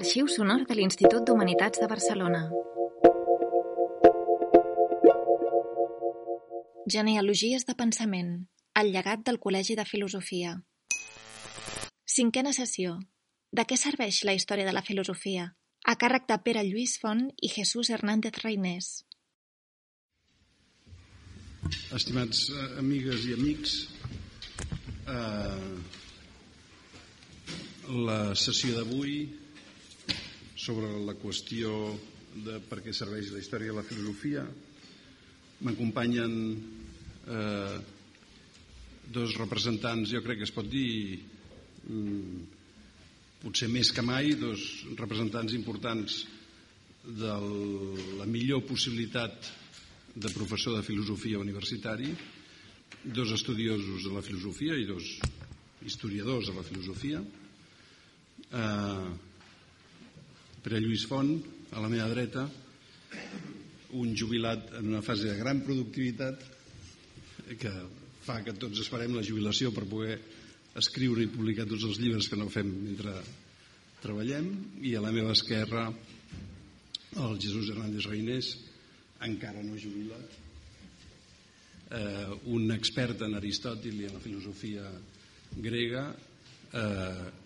Arxiu sonor de l'Institut d'Humanitats de Barcelona. Genealogies de pensament. El llegat del Col·legi de Filosofia. Cinquena sessió. De què serveix la història de la filosofia? A càrrec de Pere Lluís Font i Jesús Hernández Reinés. Estimats eh, amigues i amics, eh, la sessió d'avui sobre la qüestió de per què serveix la història de la filosofia. M'acompanyen eh, dos representants, jo crec que es pot dir mm, potser més que mai, dos representants importants de la millor possibilitat de professor de filosofia universitari, dos estudiosos de la filosofia i dos historiadors de la filosofia, eh, Pere Lluís Font, a la meva dreta, un jubilat en una fase de gran productivitat que fa que tots esperem la jubilació per poder escriure i publicar tots els llibres que no fem mentre treballem. I a la meva esquerra el Jesús Hernández Reinés encara no jubilat. Eh, un expert en Aristòtil i en la filosofia grega. Eh,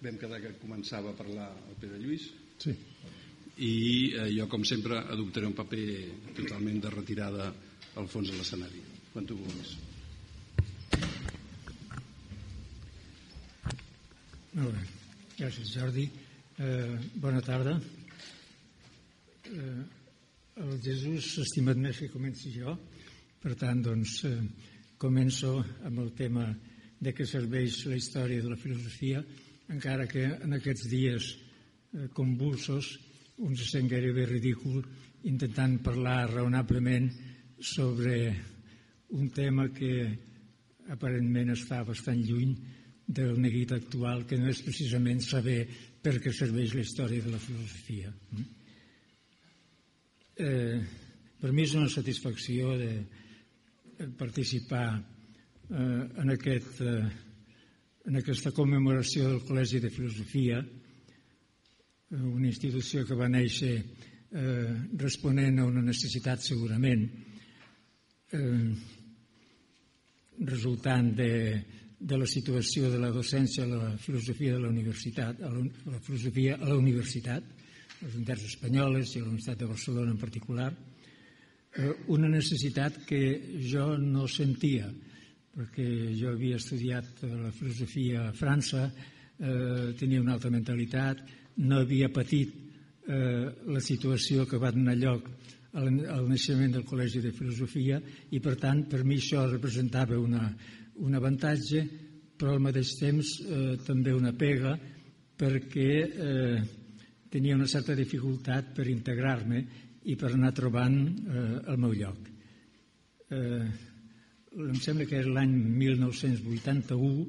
vam quedar que començava a parlar el Pere Lluís. Sí. i eh, jo com sempre adoptaré un paper totalment de retirada al fons de l'escenari. Quan tu vulguis. Molt bé, gràcies Jordi. Eh, bona tarda. Eh, el Jesús estimat més que comenci jo. Per tant doncs eh, començo amb el tema de què serveix la història de la filosofia encara que en aquests dies eh, convulsos un se sent gairebé ridícul intentant parlar raonablement sobre un tema que aparentment està bastant lluny del neguit actual, que no és precisament saber per què serveix la història de la filosofia. Eh, per mi és una satisfacció de participar eh, en aquest eh, en aquesta commemoració del Col·legi de Filosofia, eh, una institució que va néixer eh, responent a una necessitat segurament eh, resultant de, de la situació de la docència a la filosofia de la universitat, a la, a la filosofia a la universitat, a les universitats espanyoles i a la Universitat de Barcelona en particular, eh, una necessitat que jo no sentia, perquè jo havia estudiat la filosofia a França, eh, tenia una altra mentalitat, no havia patit eh, la situació que va donar lloc al, naixement del Col·legi de Filosofia i, per tant, per mi això representava una, un avantatge, però al mateix temps eh, també una pega perquè eh, tenia una certa dificultat per integrar-me i per anar trobant eh, el meu lloc. Eh, em sembla que era l'any 1981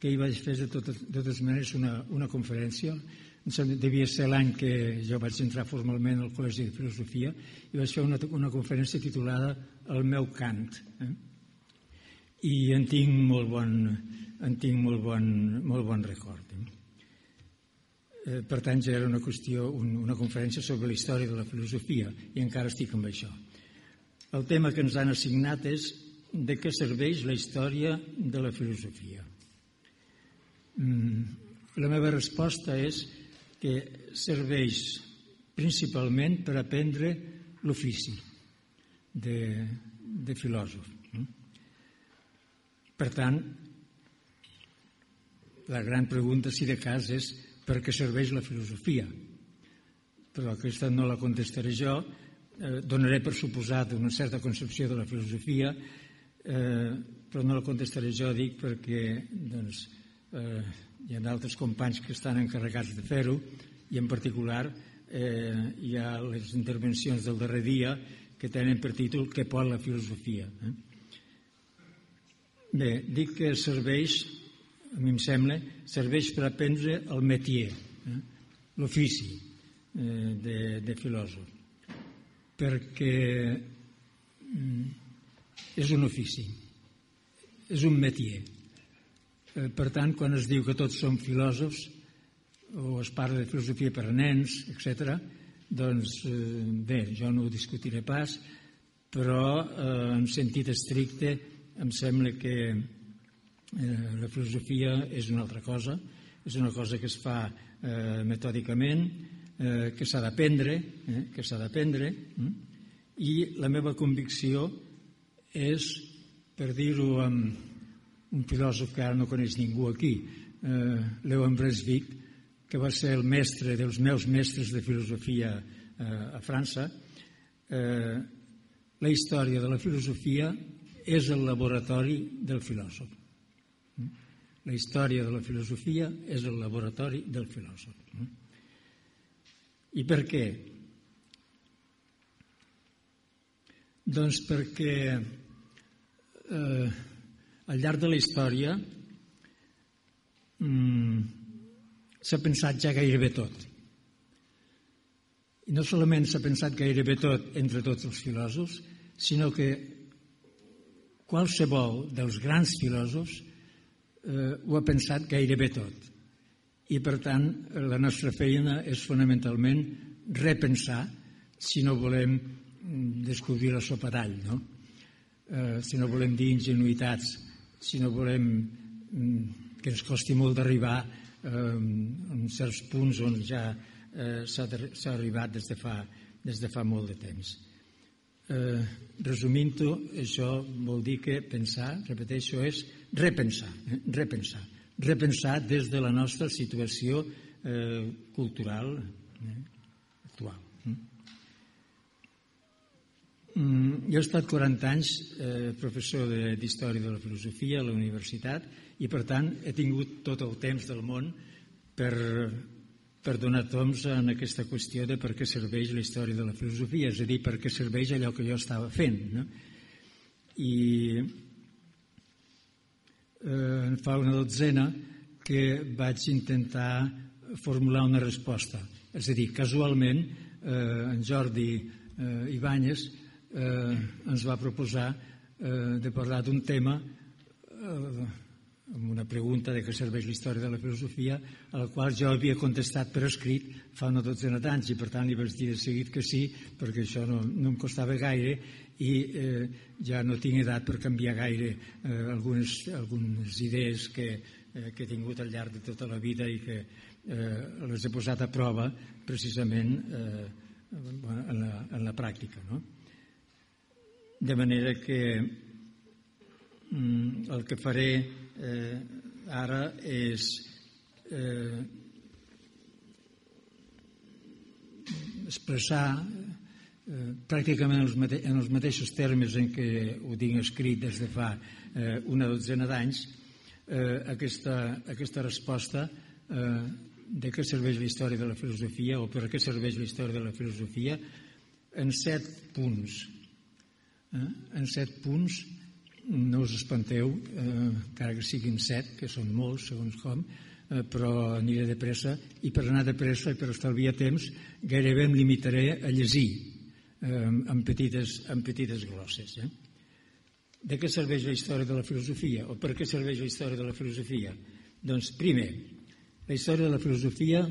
que hi vaig fer de totes, de totes maneres una, una conferència em sembla, devia ser l'any que jo vaig entrar formalment al Col·legi de Filosofia i vaig fer una, una conferència titulada El meu cant eh? i en tinc molt bon en tinc molt bon, molt bon record eh? Eh, per tant ja era una qüestió un, una conferència sobre la història de la filosofia i encara estic amb això el tema que ens han assignat és de què serveix la història de la filosofia. Mm, la meva resposta és que serveix principalment per aprendre l'ofici de, de filòsof. Per tant, la gran pregunta, si de cas, és per què serveix la filosofia. Però aquesta no la contestaré jo, eh, donaré per suposat una certa concepció de la filosofia eh, però no la contestaré jo, dic, perquè doncs, eh, hi ha altres companys que estan encarregats de fer-ho i en particular eh, hi ha les intervencions del darrer dia que tenen per títol Què pot la filosofia? Eh? Bé, dic que serveix, a mi em sembla, serveix per aprendre el métier, eh? l'ofici eh, de, de filòsof, perquè mm, és un ofici, és un métier. Eh, per tant, quan es diu que tots som filòsofs, o es parla de filosofia per a nens, etc. Doncs eh, bé, jo no ho discutiré pas, però eh, en sentit estricte em sembla que eh, la filosofia és una altra cosa, és una cosa que es fa eh, metòdicament, eh, que s'ha d'aprendre, eh, que s'ha d'aprendre, eh? i la meva convicció és, per dir-ho amb un filòsof que ara no coneix ningú aquí, eh, Leo Bresvik, que va ser el mestre dels meus mestres de filosofia eh, a França, eh, la història de la filosofia és el laboratori del filòsof. La història de la filosofia és el laboratori del filòsof. I per què? Doncs perquè eh, al llarg de la història mm, s'ha pensat ja gairebé tot. I no solament s'ha pensat gairebé tot entre tots els filòsofs, sinó que qualsevol dels grans filòsofs eh, ho ha pensat gairebé tot. I, per tant, la nostra feina és fonamentalment repensar si no volem mm, descobrir la sopa d'all, no? Eh, si no volem dir ingenuïtats, si no volem mm, que ens costi molt d'arribar eh, en certs punts on ja eh, s'ha arribat des de, fa, des de fa molt de temps. Eh, Resumint-ho, això vol dir que pensar, repeteixo, és repensar, eh, repensar. Repensar des de la nostra situació eh, cultural eh, actual. Mm, jo he estat 40 anys eh, professor d'Història de la Filosofia a la universitat i, per tant, he tingut tot el temps del món per per donar toms en aquesta qüestió de per què serveix la història de la filosofia, és a dir, per què serveix allò que jo estava fent. No? I eh, fa una dotzena que vaig intentar formular una resposta. És a dir, casualment, eh, en Jordi eh, Ibáñez eh, ens va proposar eh, de parlar d'un tema eh, amb una pregunta de què serveix la història de la filosofia, a la qual jo havia contestat per escrit fa una dotzena d'anys i per tant li vaig dir de seguit que sí, perquè això no, no em costava gaire i eh, ja no tinc edat per canviar gaire eh, algunes, algunes idees que, eh, que he tingut al llarg de tota la vida i que eh, les he posat a prova precisament eh, en, la, en la pràctica. No? De manera que mm, el que faré eh, ara és eh, expressar eh, pràcticament en els, mateixos termes en què ho tinc escrit des de fa eh, una dotzena d'anys eh, aquesta, aquesta resposta eh, de què serveix la història de la filosofia o per què serveix la història de la filosofia en set punts. Eh? En set punts no us espanteu, eh, encara que siguin set, que són molts, segons com, eh, però aniré de pressa, i per anar de pressa i per estalviar temps, gairebé em limitaré a llegir eh, en, petites, en petites glosses. Eh? De què serveix la història de la filosofia? O per què serveix la història de la filosofia? Doncs, primer, la història de la filosofia,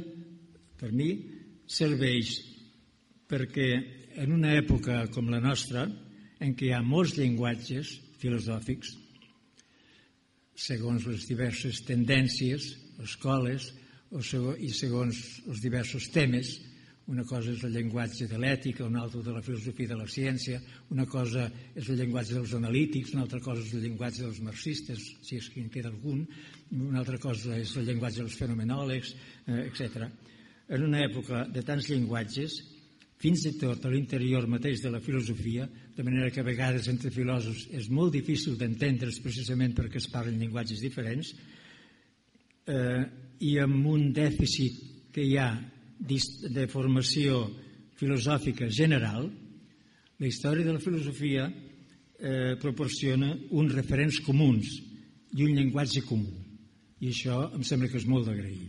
per mi, serveix perquè en una època com la nostra, en què hi ha molts llenguatges, filosòfics segons les diverses tendències, escoles o segons, i segons els diversos temes. Una cosa és el llenguatge de l'ètica, una altra de la filosofia de la ciència, una cosa és el llenguatge dels analítics, una altra cosa és el llenguatge dels marxistes, si és que en queda algun, una altra cosa és el llenguatge dels fenomenòlegs, eh, etc. En una època de tants llenguatges, fins i tot a l'interior mateix de la filosofia, de manera que a vegades entre filòsofs és molt difícil d'entendre's precisament perquè es parlen llenguatges diferents, eh, i amb un dèficit que hi ha de formació filosòfica general, la història de la filosofia eh, proporciona uns referents comuns i un llenguatge comú. I això em sembla que és molt d'agrair.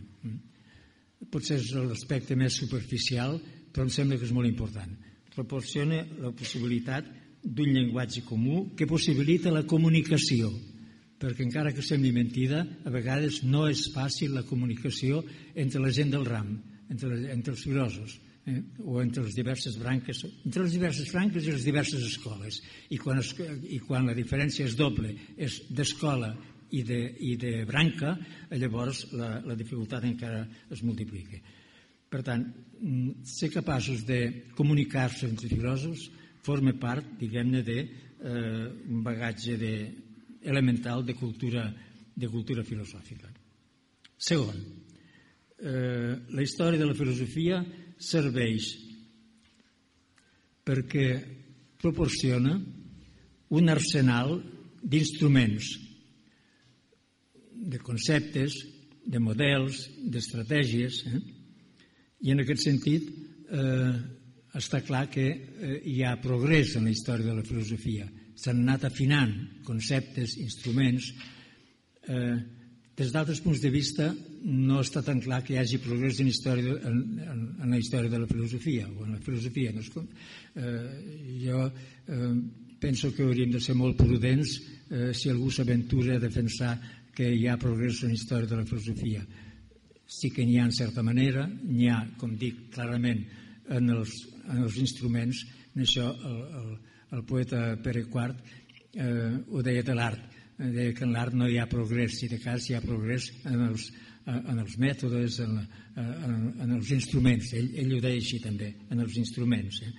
Potser és l'aspecte més superficial, però em sembla que és molt important. Proporciona la possibilitat d'un llenguatge comú que possibilita la comunicació perquè encara que sembli mentida, a vegades no és fàcil la comunicació entre la gent del ram, entre, entre els filòsofs eh? o entre les diverses branques, entre les diverses branques i les diverses escoles. I quan, es, i quan la diferència és doble, és d'escola i de, i de branca, llavors la, la dificultat encara es multiplica. Per tant, mm, ser capaços de comunicar-se entre filòsofs forma part, diguem-ne, d'un eh, bagatge de, elemental de cultura, de cultura filosòfica. Segon, eh, la història de la filosofia serveix perquè proporciona un arsenal d'instruments, de conceptes, de models, d'estratègies, eh? I en aquest sentit eh, està clar que eh, hi ha progrés en la història de la filosofia. S'han anat afinant conceptes, instruments. Eh, des d'altres punts de vista no està tan clar que hi hagi progrés en, història, en, en, en la història de la filosofia o en la filosofia. No com, eh, jo eh, penso que hauríem de ser molt prudents eh, si algú s'aventura a defensar que hi ha progrés en la història de la filosofia. Sí que n'hi ha en certa manera, n'hi ha, com dic clarament, en els, en els instruments, en això el, el, el poeta Pere IV eh, ho deia de l'art, eh, deia que en l'art no hi ha progrés, si de cas hi ha progrés en els, eh, en els mètodes, en, en, en els instruments. Ell, ell ho deia així també, en els instruments, eh?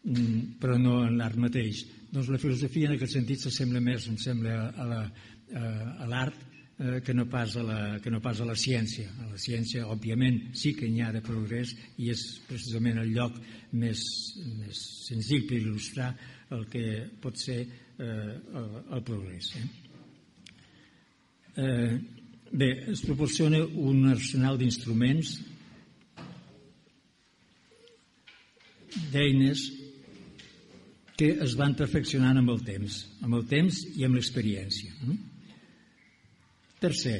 Mm, però no en l'art mateix. Doncs la filosofia en aquest sentit s'assembla més, em sembla, a l'art eh, que, no pas a la, que no pas a la ciència. A la ciència, òbviament, sí que n'hi ha de progrés i és precisament el lloc més, més senzill per il·lustrar el que pot ser eh, el, el progrés. Eh? Eh, bé, es proporciona un arsenal d'instruments, d'eines que es van perfeccionant amb el temps, amb el temps i amb l'experiència. Eh? Tercer,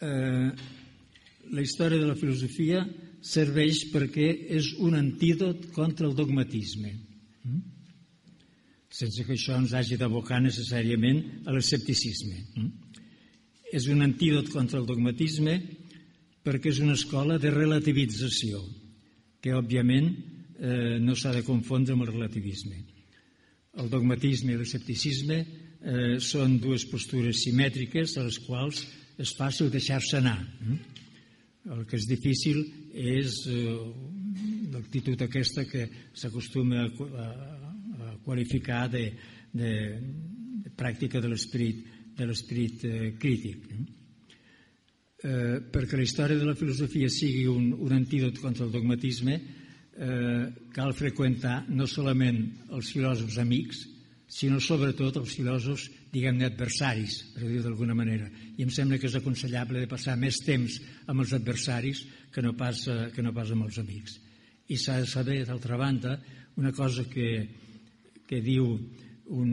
eh, la història de la filosofia serveix perquè és un antídot contra el dogmatisme, mm? sense que això ens hagi d'abocar necessàriament a l'escepticisme. Mm? És un antídot contra el dogmatisme perquè és una escola de relativització, que òbviament eh, no s'ha de confondre amb el relativisme. El dogmatisme i l'escepticisme eh, són dues postures simètriques a les quals és fàcil deixar-se anar. Eh? El que és difícil és eh, l'actitud aquesta que s'acostuma a, qualificar de, de, de pràctica de l'esperit de l'esperit eh, crític. Eh, perquè la història de la filosofia sigui un, un antídot contra el dogmatisme, eh, cal freqüentar no solament els filòsofs amics, sinó sobretot els filòsofs, diguem-ne, adversaris, per dir-ho d'alguna manera. I em sembla que és aconsellable de passar més temps amb els adversaris que no pas, eh, que no pas amb els amics. I s'ha de saber, d'altra banda, una cosa que, que diu un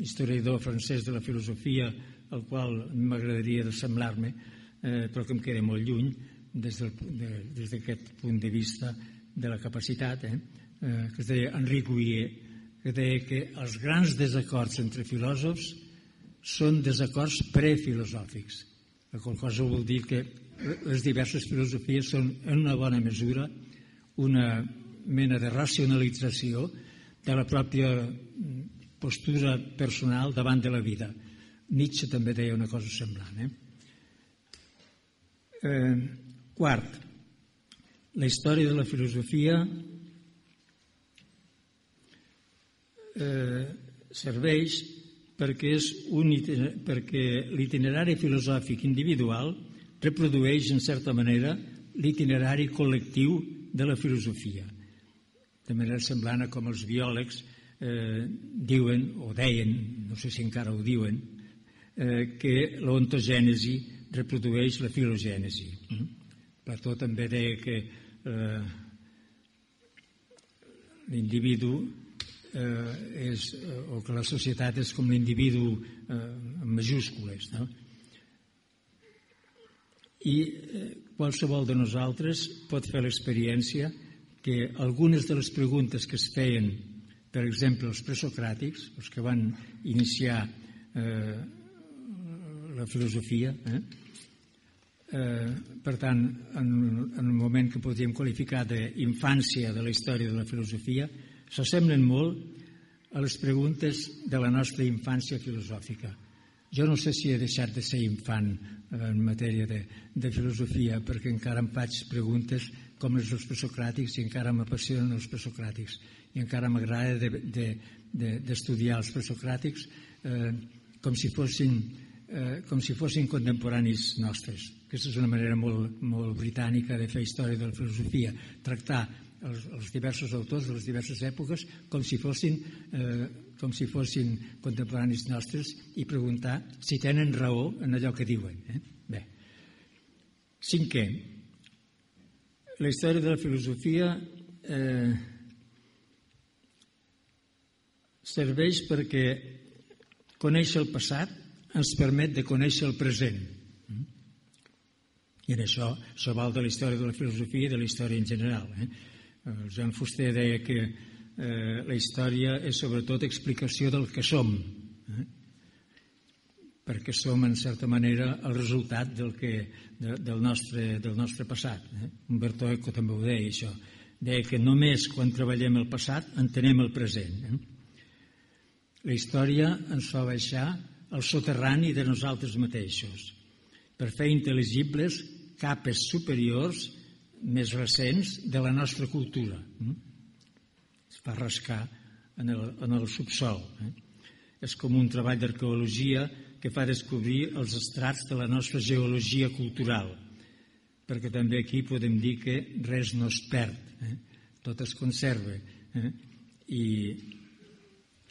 historiador francès de la filosofia, al qual m'agradaria semblar-me, eh, però que em queda molt lluny des d'aquest de, punt de vista de la capacitat, eh, eh, que es deia Henri Gouillet, que deia que els grans desacords entre filòsofs són desacords prefilosòfics. La qual cosa vol dir que les diverses filosofies són en una bona mesura una mena de racionalització de la pròpia postura personal davant de la vida. Nietzsche també deia una cosa semblant. Eh? Eh, quart, la història de la filosofia eh, serveix perquè, és un, perquè l'itinerari filosòfic individual reprodueix, en certa manera, l'itinerari col·lectiu de la filosofia. De manera semblant a com els biòlegs eh, diuen, o deien, no sé si encara ho diuen, eh, que l'ontogènesi reprodueix la filogènesi. Mm? Plató també deia que eh, l'individu eh, és, eh, o que la societat és com l'individu eh, en majúscules. No? I eh, qualsevol de nosaltres pot fer l'experiència que algunes de les preguntes que es feien, per exemple, els presocràtics, els que van iniciar eh, la filosofia. Eh? Eh, per tant, en, en el moment que podríem qualificar d'infància de la història de la filosofia, s'assemblen molt a les preguntes de la nostra infància filosòfica. Jo no sé si he deixat de ser infant en matèria de, de filosofia, perquè encara em faig preguntes com dels presocràtics i encara m'apassionen els presocràtics i encara m'agrada d'estudiar de, de, de, els presocràtics eh, com si fossin eh, com si fossin contemporanis nostres. Aquesta és una manera molt, molt britànica de fer història de la filosofia, tractar els, els diversos autors de les diverses èpoques com si fossin eh, com si fossin contemporanis nostres i preguntar si tenen raó en allò que diuen. Eh? Bé. Cinquè, la història de la filosofia eh, serveix perquè conèixer el passat ens permet de conèixer el present. I en això, això val de la història de la filosofia i de la història en general. Eh? El Joan Fuster deia que eh, la història és sobretot explicació del que som, eh? perquè som, en certa manera, el resultat del, que, de, del, nostre, del nostre passat. Eh? Umberto Eco també ho deia, això. Deia que només quan treballem el passat entenem el present. Eh? La història ens fa baixar al soterrani de nosaltres mateixos per fer intel·ligibles capes superiors més recents de la nostra cultura. Mm? Es fa rascar en el, en el subsol. Eh? És com un treball d'arqueologia que fa descobrir els estrats de la nostra geologia cultural, perquè també aquí podem dir que res no es perd, eh? tot es conserva. Eh? I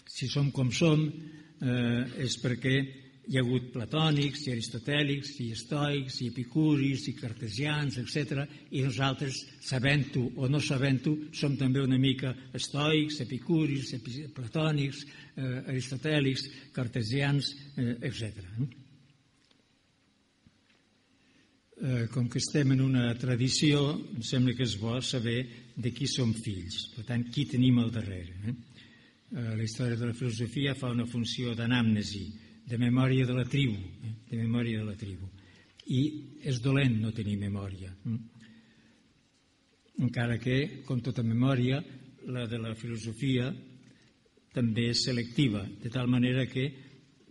si som com som eh, és perquè hi ha hagut platònics i aristotèlics i estoics i epicuris i cartesians, etc. I nosaltres, sabent-ho o no sabent-ho, som també una mica estoics, epicuris, platònics, eh, aristotèlics, cartesians, eh, etc. Eh, com que estem en una tradició, em sembla que és bo saber de qui som fills, per tant, qui tenim al darrere. Eh? Eh, la història de la filosofia fa una funció d'anàmnesi, de memòria de la tribu, eh? de memòria de la tribu. I és dolent no tenir memòria. Eh? Encara que, com tota memòria, la de la filosofia també és selectiva, de tal manera que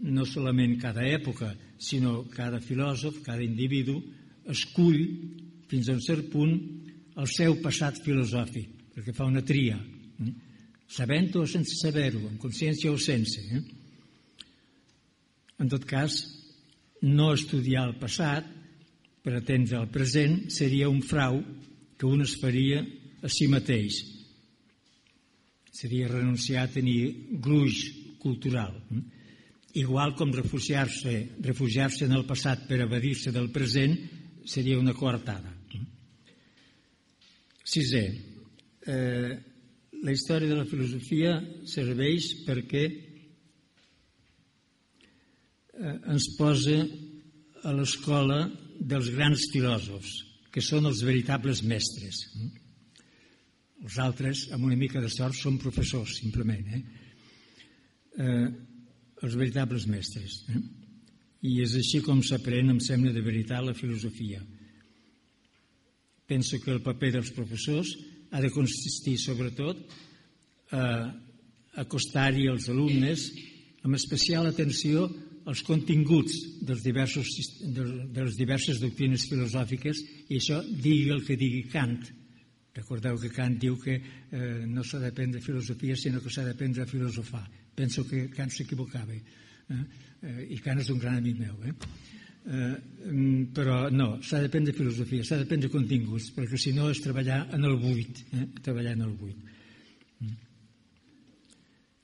no solament cada època, sinó cada filòsof, cada individu, escull fins a un cert punt el seu passat filosòfic, perquè fa una tria, eh? sabent-ho o sense saber-ho, amb consciència o sense. Eh? En tot cas, no estudiar el passat per atendre el present seria un frau que un es faria a si mateix. Seria renunciar a tenir gruix cultural. Igual com refugiar-se refugiar, -se, en el passat per evadir-se del present seria una coartada. Sisè, eh, la història de la filosofia serveix perquè ens posa a l'escola dels grans filòsofs, que són els veritables mestres. Els altres, amb una mica de sort, són professors, simplement. Eh? Eh, els veritables mestres. Eh? I és així com s'aprèn, em sembla, de veritat la filosofia. Penso que el paper dels professors ha de consistir, sobretot, a acostar-hi als alumnes amb especial atenció els continguts dels diversos, de, les diverses doctrines filosòfiques i això digui el que digui Kant. Recordeu que Kant diu que eh, no s'ha d'aprendre filosofia sinó que s'ha d'aprendre a filosofar. Penso que Kant s'equivocava. Eh? Eh, I Kant és un gran amic meu. Eh? Eh, mm, però no, s'ha d'aprendre filosofia, s'ha d'aprendre continguts, perquè si no és treballar en el buit, eh? treballar en el buit.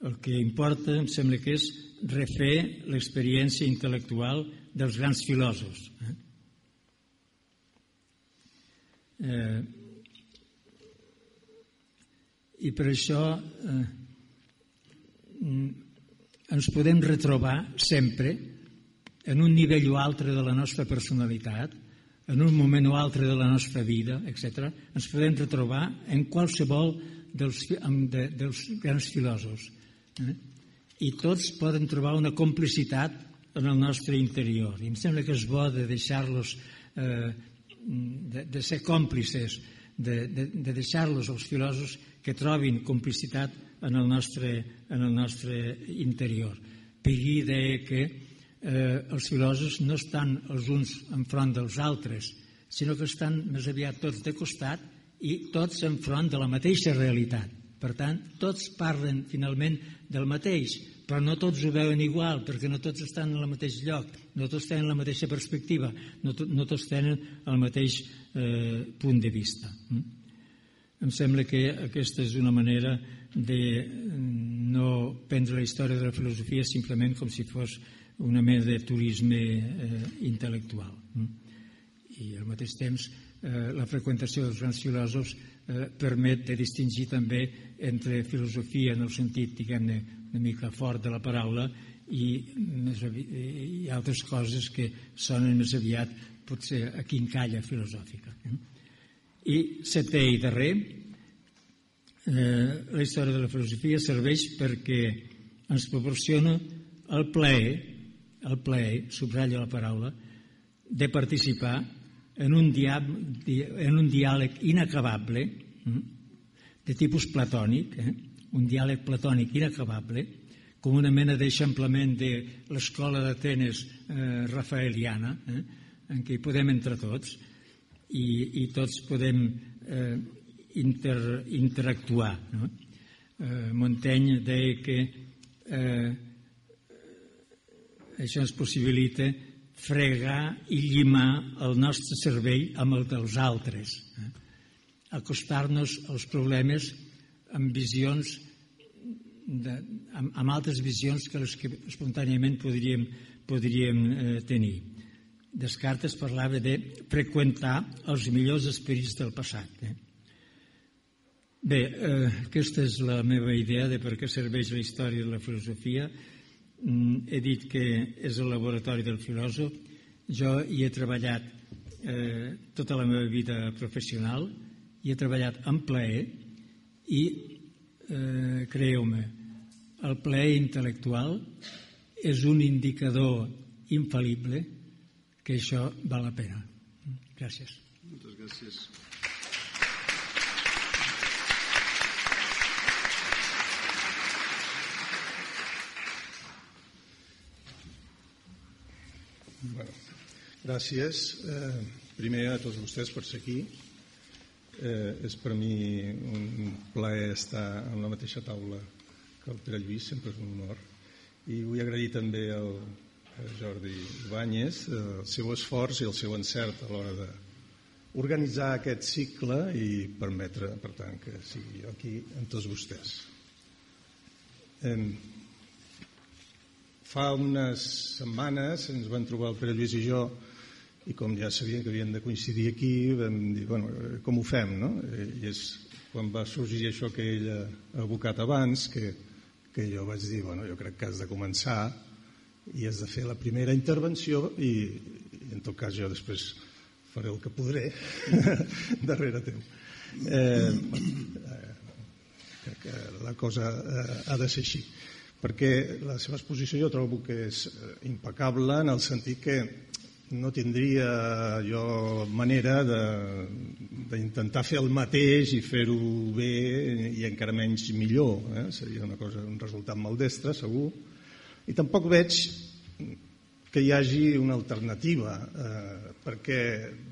El que importa, em sembla que és refer l'experiència intel·lectual dels grans filòsofs. Eh? Eh, I per això eh, ens podem retrobar sempre en un nivell o altre de la nostra personalitat, en un moment o altre de la nostra vida, etc., ens podem retrobar en qualsevol dels, de, dels grans filòsofs. I tots poden trobar una complicitat en el nostre interior. I em sembla que és bo de deixar-los, eh, de, de ser còmplices, de, de, de deixar-los els filòsofs que trobin complicitat en el nostre, en el nostre interior. Pigui deia que eh, els filòsofs no estan els uns enfront dels altres, sinó que estan més aviat tots de costat i tots enfront de la mateixa realitat. Per tant, tots parlen finalment del mateix, però no tots ho veuen igual, perquè no tots estan en el mateix lloc, no tots tenen la mateixa perspectiva, no, to no tots tenen el mateix eh, punt de vista. Mm? Em sembla que aquesta és una manera de mm, no prendre la història de la filosofia simplement com si fos una mena de turisme eh, intel·lectual. Mm? I al mateix temps eh, la freqüentació dels grans filòsofs eh, permet de distingir també entre filosofia en el sentit, diguem-ne, una mica fort de la paraula i, més i altres coses que sonen més aviat potser a quincalla filosòfica. Eh? I setè i darrer, eh, la història de la filosofia serveix perquè ens proporciona el plaer, el plaer, subratlla la paraula, de participar en un, dia, en un diàleg inacabable, hm, de tipus platònic, eh? un diàleg platònic inacabable, com una mena d'eixamplament de l'escola d'Atenes eh, rafaeliana, eh? en què hi podem entrar tots i, i tots podem eh, inter, interactuar. No? Eh, Montaigne deia que eh, això ens possibilita fregar i llimar el nostre cervell amb el dels altres. Eh? Acostar-nos als problemes amb visions de, amb, amb altres visions que les que espontàniament podríem, podríem eh, tenir. Descartes parlava de freqüentar els millors esperits del passat. Eh? Bé, eh, aquesta és la meva idea de per què serveix la història de la filosofia he dit que és el laboratori del filòsof. Jo hi he treballat eh, tota la meva vida professional, hi he treballat en plaer i, eh, creieu-me, el plaer intel·lectual és un indicador infal·lible que això val la pena. Gràcies. Moltes gràcies. Bueno, gràcies. Eh, primer a tots vostès per ser aquí. Eh, és per mi un plaer estar en la mateixa taula que el Pere Lluís, sempre és un honor. I vull agrair també al, Jordi Ibáñez eh, el seu esforç i el seu encert a l'hora de organitzar aquest cicle i permetre, per tant, que sigui aquí amb tots vostès. Eh, Fa unes setmanes ens van trobar el Pere Lluís i jo i com ja sabien que havien de coincidir aquí vam dir, bueno, com ho fem, no? I és quan va sorgir això que ell ha abocat abans que, que jo vaig dir, bueno, jo crec que has de començar i has de fer la primera intervenció i, i en tot cas jo després faré el que podré darrere teu. Eh, eh, crec que la cosa eh, ha de ser així perquè la seva exposició jo trobo que és eh, impecable en el sentit que no tindria jo manera d'intentar fer el mateix i fer-ho bé i encara menys millor. Eh? Seria una cosa, un resultat maldestre, segur. I tampoc veig que hi hagi una alternativa, eh, perquè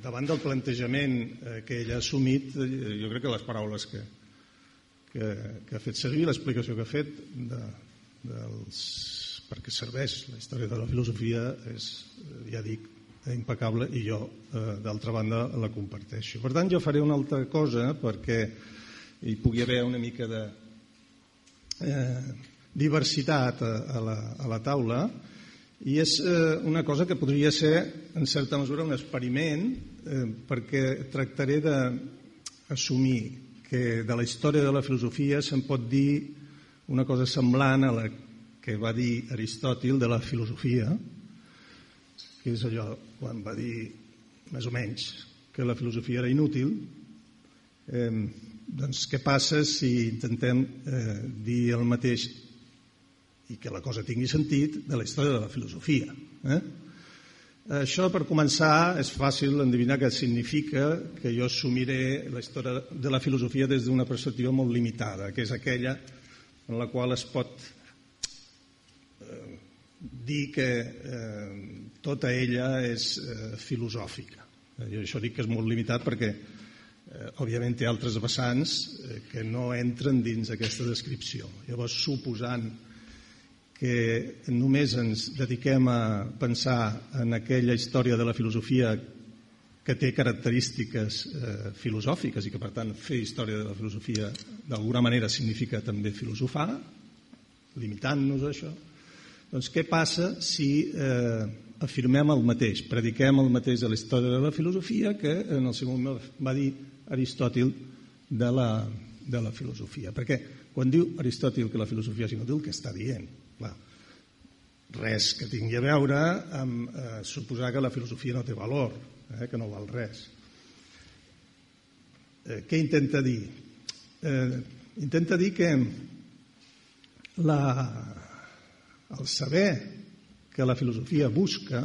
davant del plantejament eh, que ell ha assumit, eh, jo crec que les paraules que, que, que ha fet servir, l'explicació que ha fet de, dels, perquè serveix la història de la filosofia és, ja dic, impecable i jo, eh, d'altra banda, la comparteixo. Per tant, jo faré una altra cosa perquè hi pugui haver una mica de eh, diversitat a, a, la, a la taula i és eh, una cosa que podria ser, en certa mesura, un experiment eh, perquè tractaré d'assumir que de la història de la filosofia se'n pot dir una cosa semblant a la que va dir Aristòtil de la filosofia, que és allò quan va dir, més o menys, que la filosofia era inútil, eh, doncs què passa si intentem eh, dir el mateix i que la cosa tingui sentit de la història de la filosofia. Eh? Això, per començar, és fàcil endevinar què significa que jo assumiré la història de la filosofia des d'una perspectiva molt limitada, que és aquella en la qual es pot eh, dir que eh, tota ella és eh, filosòfica. Jo això dic que és molt limitat perquè, eh, òbviament, té altres vessants eh, que no entren dins aquesta descripció. Llavors, suposant que només ens dediquem a pensar en aquella història de la filosofia que té característiques eh, filosòfiques i que, per tant, fer història de la filosofia d'alguna manera significa també filosofar, limitant-nos a això. Doncs què passa si eh, afirmem el mateix, prediquem el mateix de la història de la filosofia que en el seu moment va dir Aristòtil de la, de la filosofia? Perquè quan diu Aristòtil que la filosofia és inútil, què està dient? Clar, res que tingui a veure amb eh, suposar que la filosofia no té valor, eh, que no val res. Eh, què intenta dir? Eh, intenta dir que la, el saber que la filosofia busca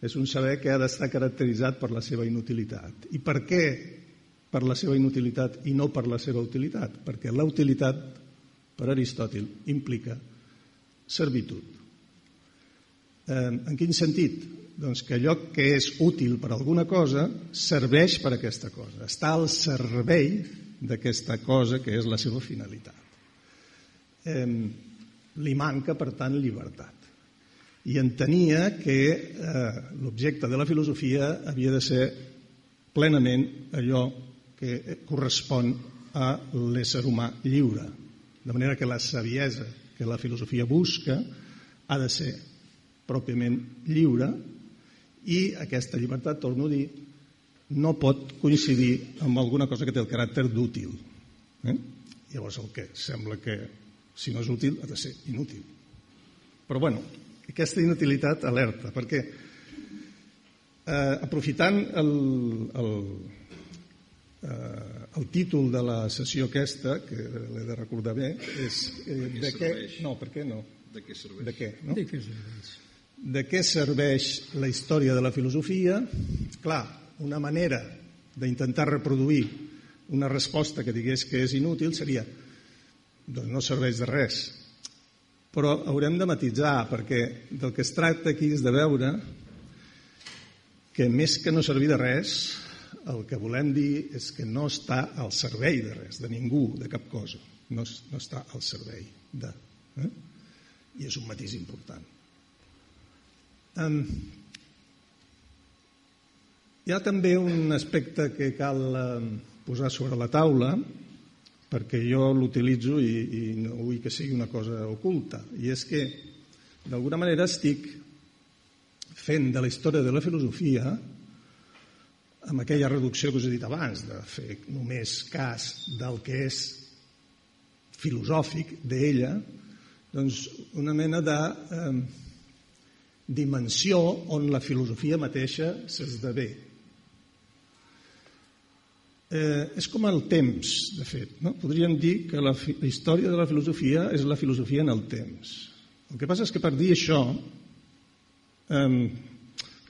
és un saber que ha d'estar caracteritzat per la seva inutilitat. I per què per la seva inutilitat i no per la seva utilitat? Perquè la utilitat, per Aristòtil, implica servitud. Eh, en quin sentit? Doncs que allò que és útil per alguna cosa serveix per a aquesta cosa, està al servei d'aquesta cosa que és la seva finalitat. Eh, li manca, per tant, llibertat. I entenia que eh, l'objecte de la filosofia havia de ser plenament allò que correspon a l'ésser humà lliure. De manera que la saviesa que la filosofia busca ha de ser pròpiament lliure i aquesta llibertat, torno a dir, no pot coincidir amb alguna cosa que té el caràcter d'útil. Eh? Llavors el que sembla que si no és útil ha de ser inútil. Però bueno, aquesta inutilitat alerta, perquè eh, aprofitant el, el, eh, el títol de la sessió aquesta, que l'he de recordar bé, és eh, de, de què... No, per què no? De què serveix? De què, no? De què serveix? De què serveix la història de la filosofia? Clar, una manera d'intentar reproduir una resposta que digués que és inútil seria doncs no serveix de res. Però haurem de matitzar, perquè del que es tracta aquí és de veure que més que no servir de res, el que volem dir és que no està al servei de res, de ningú, de cap cosa. No, no està al servei de... Eh? I és un matís important. Um, hi ha també un aspecte que cal um, posar sobre la taula, perquè jo l'utilitzo i, i no vull que sigui una cosa oculta, i és que d'alguna manera estic fent de la història de la filosofia amb aquella reducció que us he dit abans, de fer només cas del que és filosòfic d'ella, doncs una mena de eh, dimensió on la filosofia mateixa s'esdevé. Eh, és com el temps, de fet. No? Podríem dir que la, la història de la filosofia és la filosofia en el temps. El que passa és que per dir això eh,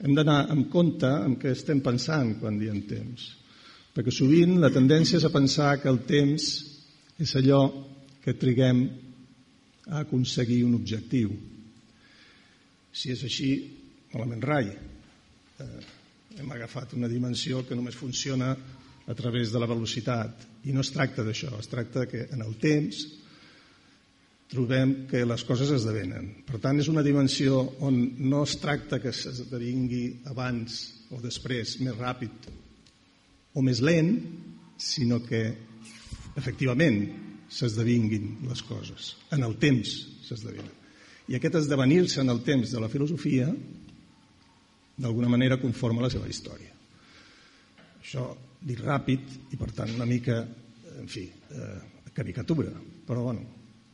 hem d'anar amb compte amb què estem pensant quan diem temps. Perquè sovint la tendència és a pensar que el temps és allò que triguem a aconseguir un objectiu. Si és així, malament rai. Eh, hem agafat una dimensió que només funciona a través de la velocitat. I no es tracta d'això, es tracta que en el temps trobem que les coses esdevenen. Per tant, és una dimensió on no es tracta que s'esdevingui abans o després, més ràpid o més lent, sinó que efectivament s'esdevinguin les coses. En el temps s'esdevenen. I aquest esdevenir-se en el temps de la filosofia d'alguna manera conforma la seva història. Això dit ràpid i per tant una mica, en fi, eh, caricatura, però bueno,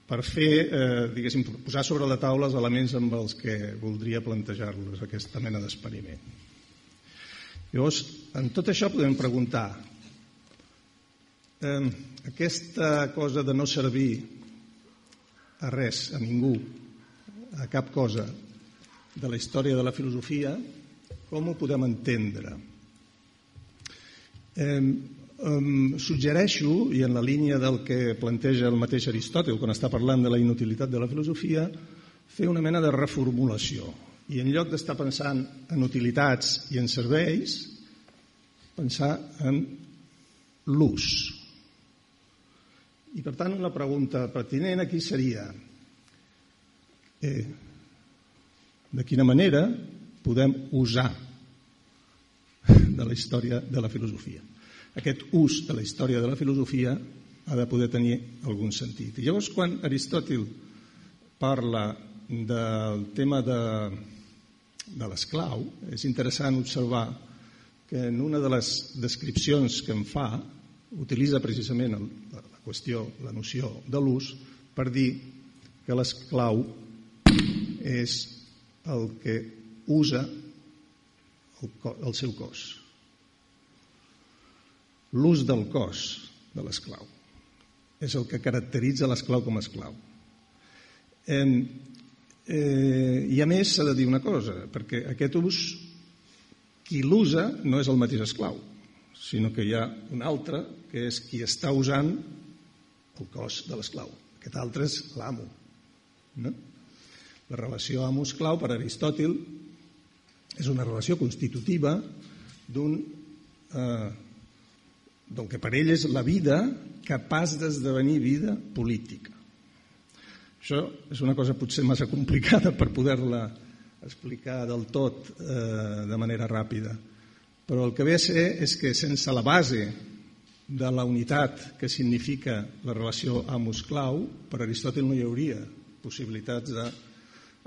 per fer, eh, diguéssim, posar sobre la taula els elements amb els que voldria plantejar-los aquesta mena d'experiment. Llavors, en tot això podem preguntar eh, aquesta cosa de no servir a res, a ningú, a cap cosa, de la història de la filosofia, com ho podem entendre? Eh, eh, suggereixo, i en la línia del que planteja el mateix Aristòtil quan està parlant de la inutilitat de la filosofia, fer una mena de reformulació. I en lloc d'estar pensant en utilitats i en serveis, pensar en l'ús. I per tant una pregunta pertinent aquí seria eh, de quina manera podem usar de la història de la filosofia. Aquest ús de la història de la filosofia ha de poder tenir algun sentit. I llavors, quan Aristòtil parla del tema de, de l'esclau, és interessant observar que en una de les descripcions que en fa utilitza precisament el, la qüestió, la noció de l'ús, per dir que l'esclau és el que usa el, el seu cos. L'ús del cos de l'esclau és el que caracteritza l'esclau com a esclau. Eh, eh, I a més s'ha de dir una cosa, perquè aquest ús, qui l'usa no és el mateix esclau, sinó que hi ha un altre que és qui està usant el cos de l'esclau. Aquest altre és l'amo. No? La relació amo-esclau per Aristòtil és una relació constitutiva d'un eh, del que per ell és la vida capaç d'esdevenir vida política. Això és una cosa potser massa complicada per poder-la explicar del tot eh, de manera ràpida, però el que ve a ser és que sense la base de la unitat que significa la relació amo-esclau, per Aristòtil no hi hauria possibilitats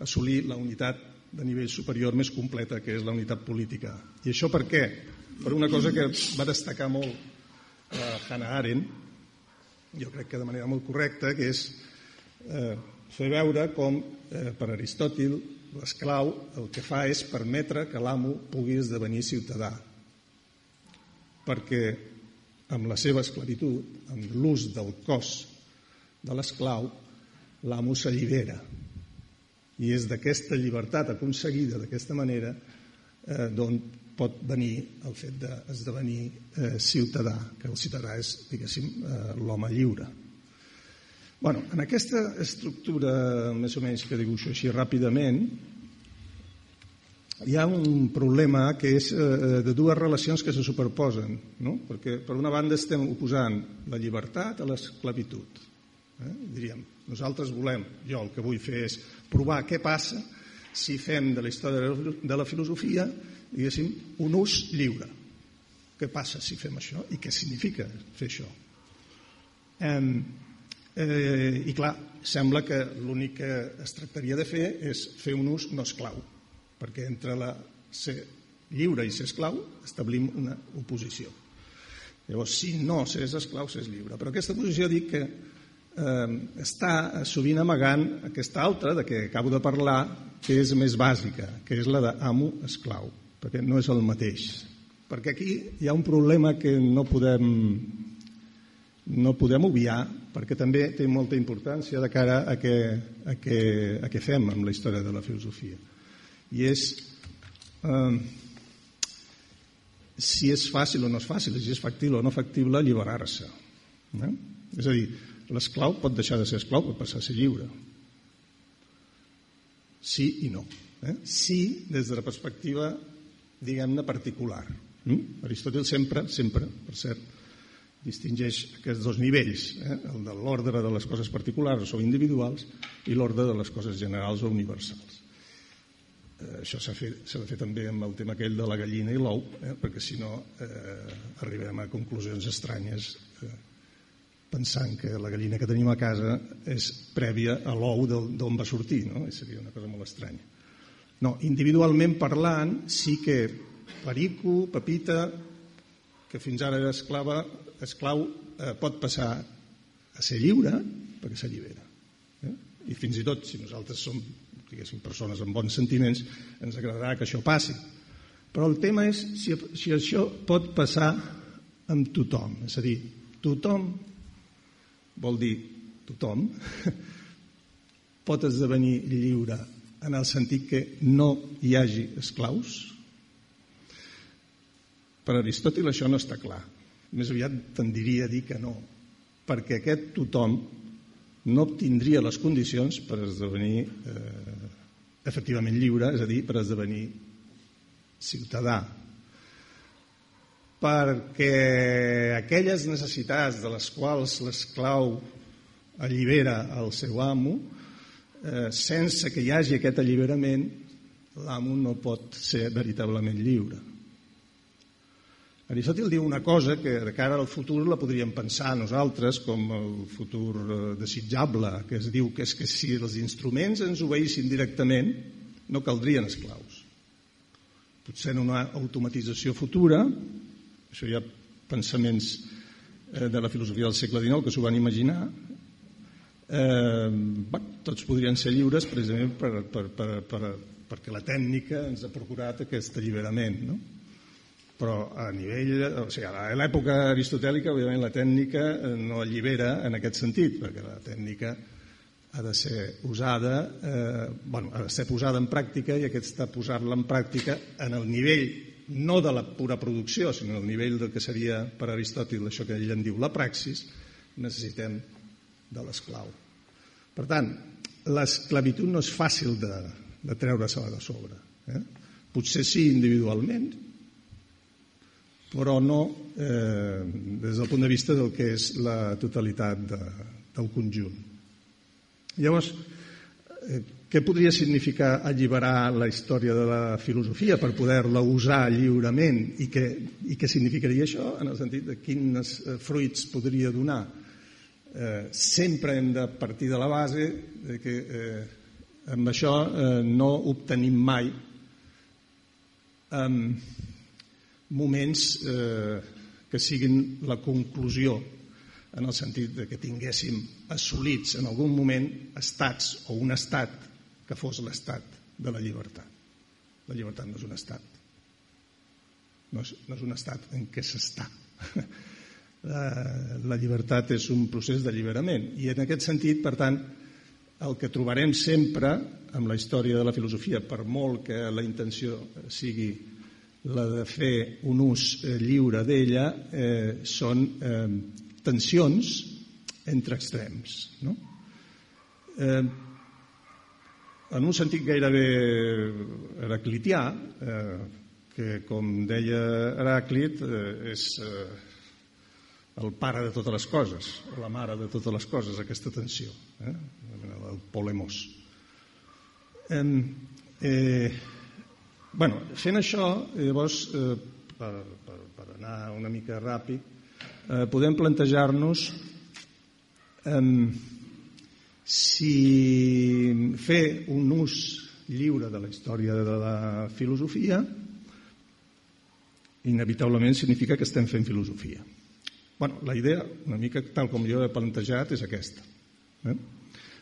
d'assolir la unitat de nivell superior més completa, que és la unitat política. I això per què? Per una cosa que va destacar molt eh, Hannah Arendt, jo crec que de manera molt correcta, que és eh, fer veure com eh, per Aristòtil l'esclau el que fa és permetre que l'amo pugui esdevenir ciutadà perquè amb la seva esclavitud, amb l'ús del cos de l'esclau, l'amo s'allibera. I és d'aquesta llibertat aconseguida d'aquesta manera eh, d'on pot venir el fet d'esdevenir eh, ciutadà, que el ciutadà és, diguéssim, eh, l'home lliure. Bueno, en aquesta estructura, més o menys que dibuixo així ràpidament, hi ha un problema que és eh, de dues relacions que se superposen, no? perquè per una banda estem oposant la llibertat a l'esclavitud. Eh? Diríem, nosaltres volem, jo el que vull fer és provar què passa si fem de la història de la filosofia diguéssim, un ús lliure. Què passa si fem això i què significa fer això? Eh, eh, I clar, sembla que l'únic que es tractaria de fer és fer un ús no esclau, perquè entre la ser lliure i ser esclau establim una oposició. Llavors, si no s'és esclau, s'és lliure. Però aquesta posició dic que eh, està sovint amagant aquesta altra, de què acabo de parlar, que és més bàsica, que és la d'amo-esclau perquè no és el mateix. Perquè aquí hi ha un problema que no podem, no podem obviar, perquè també té molta importància de cara a què, a què, a què fem amb la història de la filosofia. I és eh, si és fàcil o no és fàcil, si és factible o no factible alliberar-se. Eh? És a dir, l'esclau pot deixar de ser esclau, pot passar a ser lliure. Sí i no. Eh? Sí, des de la perspectiva diguem-ne, particular. Mm? Aristòtil sempre, sempre, per cert, distingeix aquests dos nivells, eh? el de l'ordre de les coses particulars o individuals i l'ordre de les coses generals o universals. Eh, això s'ha de fer també amb el tema aquell de la gallina i l'ou, eh? perquè si no eh, arribem a conclusions estranyes eh, pensant que la gallina que tenim a casa és prèvia a l'ou d'on va sortir, no? Seria una cosa molt estranya. No, individualment parlant, sí que Perico, Pepita, que fins ara era esclava, esclau, eh, pot passar a ser lliure perquè s'allibera. Eh? I fins i tot, si nosaltres som diguéssim, persones amb bons sentiments, ens agradarà que això passi. Però el tema és si, si això pot passar amb tothom. És a dir, tothom vol dir tothom pot esdevenir lliure en el sentit que no hi hagi esclaus? Per Aristòtil això no està clar. Més aviat tendiria a dir que no, perquè aquest tothom no obtindria les condicions per esdevenir eh, efectivament lliure, és a dir, per esdevenir ciutadà. Perquè aquelles necessitats de les quals l'esclau allibera el seu amo, eh, sense que hi hagi aquest alliberament, l'amo no pot ser veritablement lliure. Aristòtil diu una cosa que de cara al futur la podríem pensar nosaltres com el futur eh, desitjable, que es diu que és que si els instruments ens obeïssin directament no caldrien esclaus. Potser en una automatització futura, això hi ha pensaments eh, de la filosofia del segle XIX que s'ho van imaginar, eh, bé, tots podrien ser lliures precisament per, per, per, per, perquè la tècnica ens ha procurat aquest alliberament. No? Però a nivell, o sigui, a l'època aristotèlica, òbviament, la tècnica eh, no allibera en aquest sentit, perquè la tècnica ha de ser usada, eh, bueno, ha de ser posada en pràctica i aquesta posar-la en pràctica en el nivell no de la pura producció, sinó el nivell del que seria per Aristòtil això que ell en diu la praxis, necessitem de l'esclau. Per tant, l'esclavitud no és fàcil de, de treure-se-la de sobre. Eh? Potser sí individualment, però no eh, des del punt de vista del que és la totalitat de, del conjunt. Llavors, eh, què podria significar alliberar la història de la filosofia per poder-la usar lliurement i què, i què significaria això en el sentit de quins eh, fruits podria donar? eh, sempre hem de partir de la base de que eh, amb això eh, no obtenim mai eh, moments eh, que siguin la conclusió en el sentit de que tinguéssim assolits en algun moment estats o un estat que fos l'estat de la llibertat. La llibertat no és un estat. No és, no és un estat en què s'està. Eh, la llibertat és un procés d'alliberament. I en aquest sentit, per tant, el que trobarem sempre amb la història de la filosofia, per molt que la intenció sigui la de fer un ús eh, lliure d'ella, eh, són eh, tensions entre extrems. No? Eh, en un sentit gairebé heraclitià, eh, que com deia Heràclit, eh, és eh, el pare de totes les coses, la mare de totes les coses, aquesta tensió, eh? el polemos. Eh, eh, bueno, fent això, llavors, eh, per, per, per anar una mica ràpid, eh, podem plantejar-nos eh, si fer un ús lliure de la història de la filosofia inevitablement significa que estem fent filosofia. Bueno, la idea, una mica tal com jo he plantejat, és aquesta. Eh?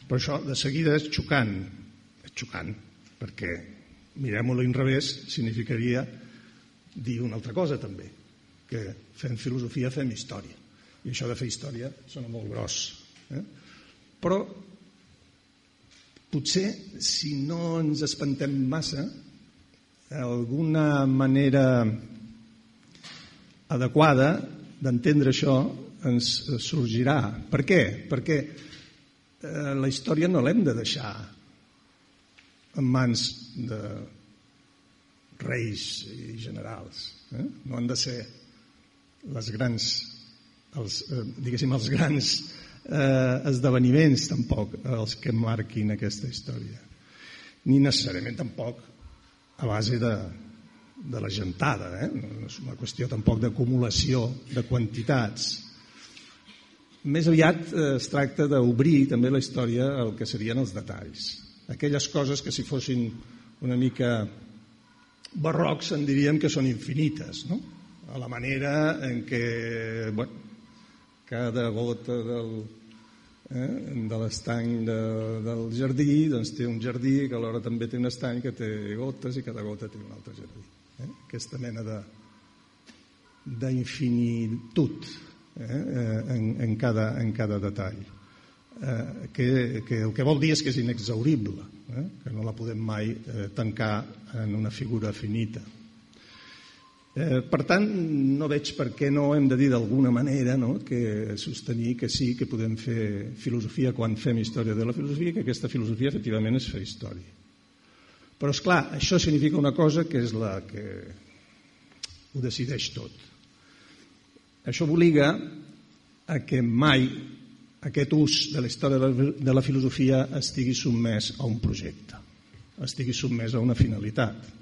Però això de seguida és xocant, és xocant, perquè mirem-ho a l'inrevés significaria dir una altra cosa també, que fem filosofia fem història. I això de fer història sona molt gros. Eh? Però potser, si no ens espantem massa, alguna manera adequada d'entendre això ens sorgirà. Per què? Perquè eh, la història no l'hem de deixar en mans de reis i generals. Eh? No han de ser les grans, els, eh, diguéssim, els grans eh, esdeveniments tampoc els que marquin aquesta història. Ni necessàriament tampoc a base de, de la gentada, eh? no és una qüestió tampoc d'acumulació de quantitats. Més aviat eh, es tracta d'obrir també la història al que serien els detalls. Aquelles coses que si fossin una mica barrocs en diríem que són infinites, no? a la manera en què bueno, cada gota del, eh, de l'estany de, del jardí doncs té un jardí que alhora també té un estany que té gotes i cada gota té un altre jardí eh? aquesta mena de d'infinitud eh? eh? en, en, cada, en cada detall eh, que, que el que vol dir és que és inexaurible eh? que no la podem mai eh, tancar en una figura finita. Eh, per tant, no veig per què no hem de dir d'alguna manera no? que sostenir que sí que podem fer filosofia quan fem història de la filosofia, que aquesta filosofia efectivament és fer història. Però, és clar, això significa una cosa que és la que ho decideix tot. Això obliga a que mai aquest ús de la història de la filosofia estigui sotmès a un projecte, estigui sotmès a una finalitat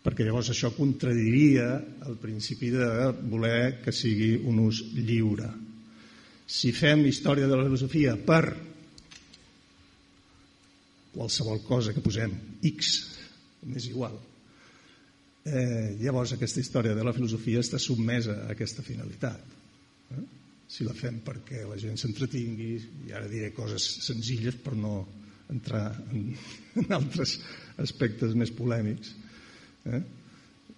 perquè llavors això contradiria el principi de voler que sigui un ús lliure. Si fem història de la filosofia per qualsevol cosa que posem X, m'és igual, eh, llavors aquesta història de la filosofia està sotmesa a aquesta finalitat. Eh? Si la fem perquè la gent s'entretingui, i ara diré coses senzilles per no entrar en, en altres aspectes més polèmics, eh?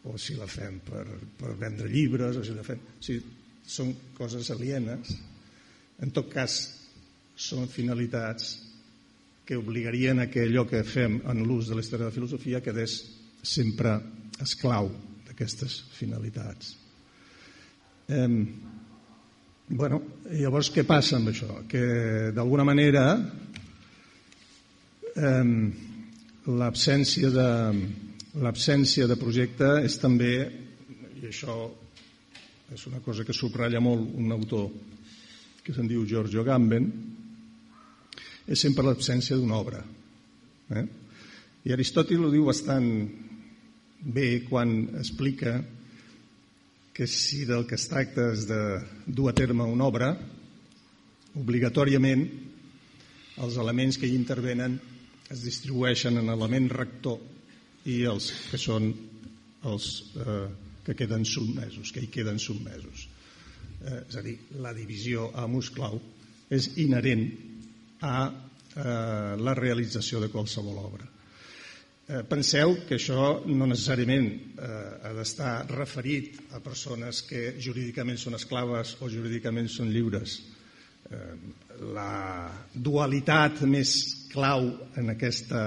o si la fem per, per vendre llibres, o si la fem... Sigui, són coses alienes. En tot cas, són finalitats que obligarien a que allò que fem en l'ús de la història de la filosofia quedés sempre esclau d'aquestes finalitats. Eh, bueno, llavors què passa amb això? Que d'alguna manera eh, l'absència de, L'absència de projecte és també, i això és una cosa que subratlla molt un autor que se'n diu Giorgio Gamben, és sempre l'absència d'una obra. Eh? I Aristòtil ho diu bastant bé quan explica que si del que es tracta és de dur a terme una obra, obligatòriament els elements que hi intervenen es distribueixen en elements rector i els que són els eh, que queden sotmesos, que hi queden sotmesos. Eh, és a dir, la divisió a musclau és inherent a eh, la realització de qualsevol obra. Eh, penseu que això no necessàriament eh, ha d'estar referit a persones que jurídicament són esclaves o jurídicament són lliures. Eh, la dualitat més clau en aquesta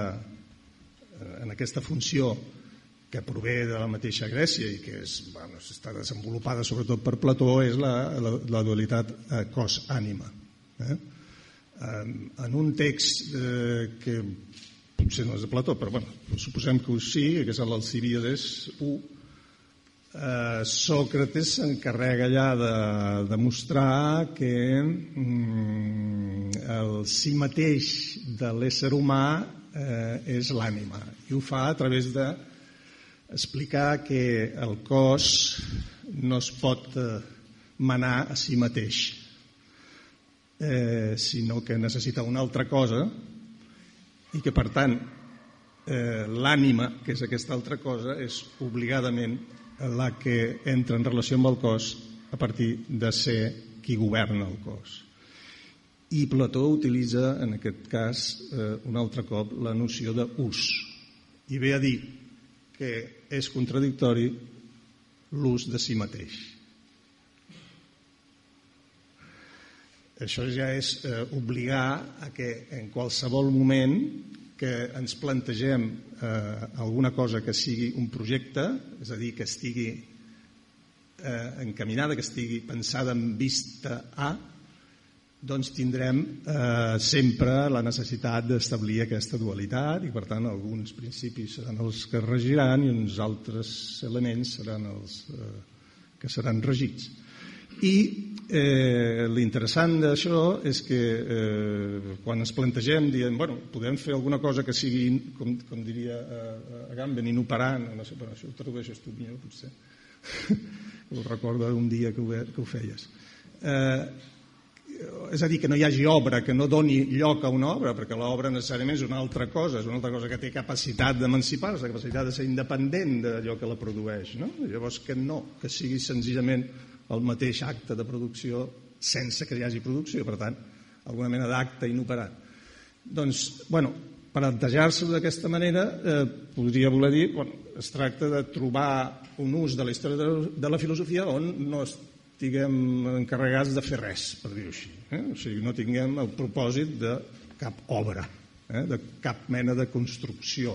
en aquesta funció que prové de la mateixa Grècia i que és, bueno, està desenvolupada sobretot per Plató és la, la, la dualitat eh, cos-ànima. Eh? En un text eh, que potser no és de Plató, però bueno, suposem que ho sí, que és l'Alcibíades 1, eh, Sòcrates s'encarrega allà de demostrar que mm, el si mateix de l'ésser humà eh, és l'ànima i ho fa a través de explicar que el cos no es pot eh, manar a si mateix eh, sinó que necessita una altra cosa i que per tant eh, l'ànima, que és aquesta altra cosa, és obligadament la que entra en relació amb el cos a partir de ser qui governa el cos. I Plató utilitza, en aquest cas, eh, un altre cop, la noció d'ús. I ve a dir que és contradictori l'ús de si mateix. Això ja és eh, obligar a que en qualsevol moment que ens plantegem eh, alguna cosa que sigui un projecte, és a dir, que estigui eh, encaminada, que estigui pensada en vista a, doncs tindrem eh, sempre la necessitat d'establir aquesta dualitat i per tant alguns principis seran els que regiran i uns altres elements seran els eh, que seran regits. I eh, l'interessant d'això és que eh, quan ens plantegem dient, bueno, podem fer alguna cosa que sigui, com, com diria eh, Agamben, inoperant, no sé, però això ho tradueixes tu millor potser, ho recordo un dia que ho, que ho feies. Eh, és a dir, que no hi hagi obra que no doni lloc a una obra, perquè l'obra necessàriament és una altra cosa, és una altra cosa que té capacitat d'emancipar-se, capacitat de ser independent d'allò que la produeix. No? Llavors que no, que sigui senzillament el mateix acte de producció sense que hi hagi producció, per tant, alguna mena d'acte inoperat. Doncs, bueno, plantejar-se d'aquesta manera eh, podria voler dir, bueno, es tracta de trobar un ús de la història de la filosofia on no es estiguem encarregats de fer res, per dir-ho així. Eh? O sigui, no tinguem el propòsit de cap obra. eh? de cap mena de construcció.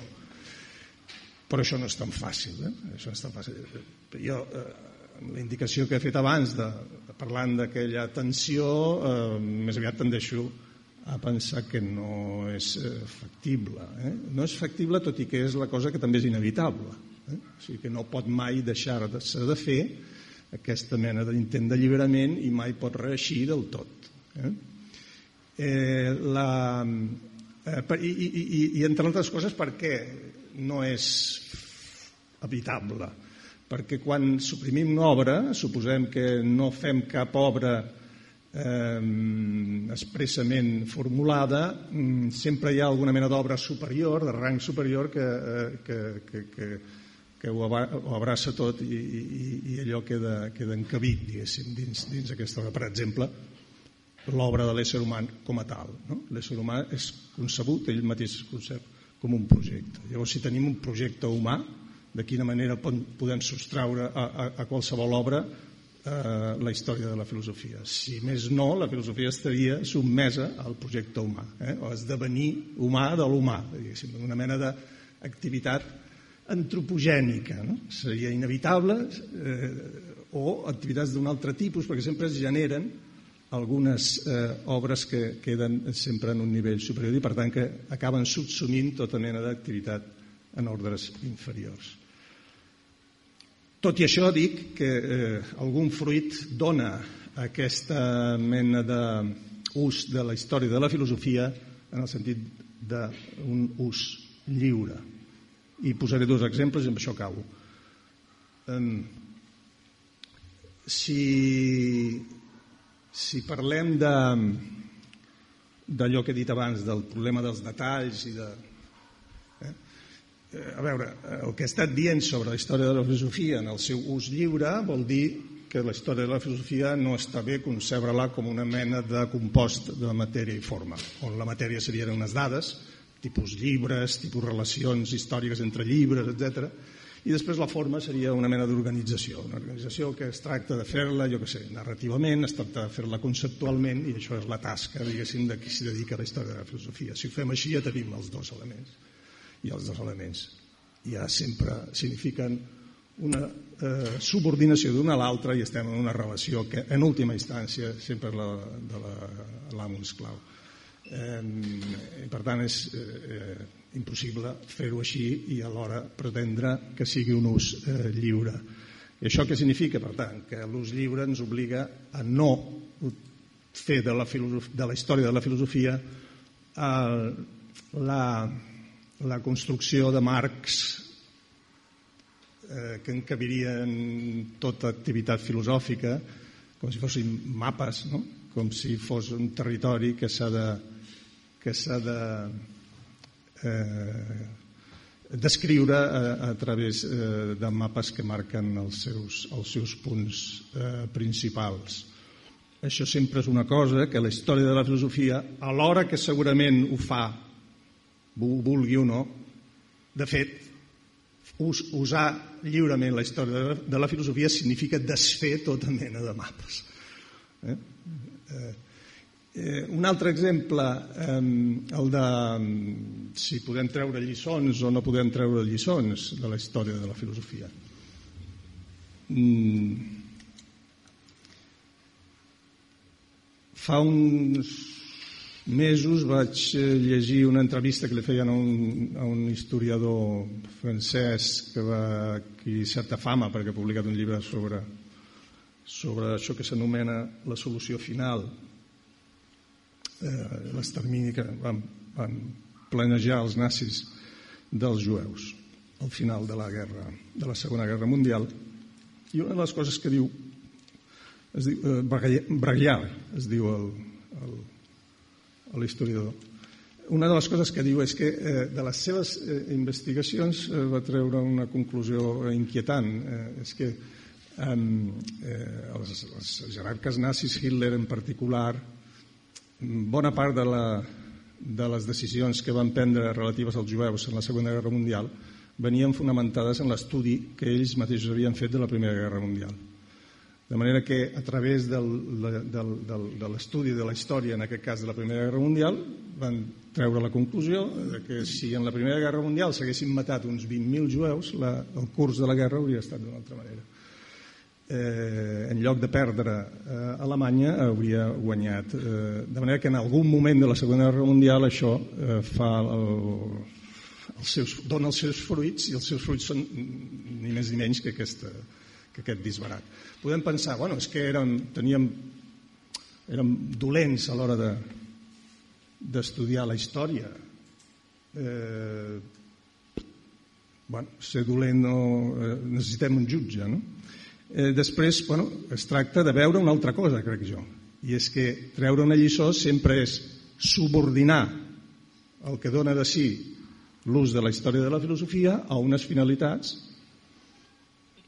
Però això no és tan fàcil. Eh? Això no és tan fàcil. Jo, eh, la indicació que he fet abans de, de parlant d'aquella tensió, eh, més aviat tendeixo a pensar que no és eh, factible. Eh? No és factible, tot i que és la cosa que també és inevitable. Eh? O sigui que no pot mai deixar-se de fer aquesta mena d'intent d'alliberament i mai pot reeixir del tot. Eh? Eh, la, eh, i, i, i, I entre altres coses perquè no és habitable perquè quan suprimim una obra, suposem que no fem cap obra eh, expressament formulada, mm, sempre hi ha alguna mena d'obra superior, de rang superior, que, eh, que, que, que, que ho, abraça tot i, i, i allò queda, queda encabit, diguéssim, dins, dins aquesta obra. Per exemple, l'obra de l'ésser humà com a tal. No? L'ésser humà és concebut, ell mateix es concep com un projecte. Llavors, si tenim un projecte humà, de quina manera podem sostraure a, a, a qualsevol obra eh, la història de la filosofia. Si més no, la filosofia estaria sotmesa al projecte humà, eh? o esdevenir humà de l'humà, una mena d'activitat antropogènica. No? Seria inevitable eh, o activitats d'un altre tipus, perquè sempre es generen algunes eh, obres que queden sempre en un nivell superior i per tant que acaben subsumint tota mena d'activitat en ordres inferiors. Tot i això dic que eh, algun fruit dona aquesta mena d'ús de la història de la filosofia en el sentit d'un ús lliure. I posaré dos exemples i amb això acabo. Si, si parlem de d'allò que he dit abans, del problema dels detalls i de, Eh, a veure, eh, el que he estat dient sobre la història de la filosofia en el seu ús lliure vol dir que la història de la filosofia no està bé concebre-la com una mena de compost de matèria i forma, on la matèria serien unes dades, tipus llibres, tipus relacions històriques entre llibres, etc. I després la forma seria una mena d'organització, una organització que es tracta de fer-la, jo que sé, narrativament, es tracta de fer-la conceptualment, i això és la tasca, diguéssim, de qui s'hi dedica a la història de la filosofia. Si ho fem així ja tenim els dos elements i els dos elements ja sempre signifiquen una eh, subordinació d'una a l'altra i estem en una relació que en última instància sempre és la de l'amo la, esclau. Eh, per tant és eh, impossible fer-ho així i alhora pretendre que sigui un ús eh, lliure. I això què significa, per tant? Que l'ús lliure ens obliga a no fer de la, de la història de la filosofia eh, la la construcció de marcs eh, que encabirien tota activitat filosòfica, com si fossin mapes, no? com si fos un territori que s'ha de, que s'ha de eh, descriure a, a través eh, de mapes que marquen els seus, els seus punts eh, principals. Això sempre és una cosa que la història de la filosofia, alhora que segurament ho fa vulgui o no, de fet, us, usar lliurement la història de la filosofia significa desfer tota mena de mapes. Eh? Eh, eh, un altre exemple, eh, el de si podem treure lliçons o no podem treure lliçons de la història de la filosofia. Mm. Fa uns mesos vaig eh, llegir una entrevista que li feien a un, a un historiador francès que va adquirir certa fama perquè ha publicat un llibre sobre, sobre això que s'anomena la solució final eh, l'extermini que van, van planejar els nazis dels jueus al final de la guerra de la Segona Guerra Mundial i una de les coses que diu es diu eh, Braillard es diu l'historiador. Una de les coses que diu és que eh, de les seves eh, investigacions eh, va treure una conclusió inquietant. Eh, és que eh, els, els jerarques nazis, Hitler en particular, bona part de, la, de les decisions que van prendre relatives als jueus en la Segona Guerra Mundial venien fonamentades en l'estudi que ells mateixos havien fet de la Primera Guerra Mundial. De manera que a través del, del, del, de l'estudi de la història, en aquest cas de la Primera Guerra Mundial, van treure la conclusió de que si en la Primera Guerra Mundial s'haguessin matat uns 20.000 jueus, la, el curs de la guerra hauria estat d'una altra manera. Eh, en lloc de perdre eh, Alemanya hauria guanyat. Eh, de manera que en algun moment de la Segona Guerra Mundial això eh, fa el, els seus, dona els seus fruits i els seus fruits són ni més ni menys que aquesta, que aquest disbarat. Podem pensar, bueno, és que érem, teníem, érem dolents a l'hora de, d'estudiar la història. Eh, bueno, ser dolent no... Eh, necessitem un jutge, no? Eh, després, bueno, es tracta de veure una altra cosa, crec jo, i és que treure una lliçó sempre és subordinar el que dona de si l'ús de la història de la filosofia a unes finalitats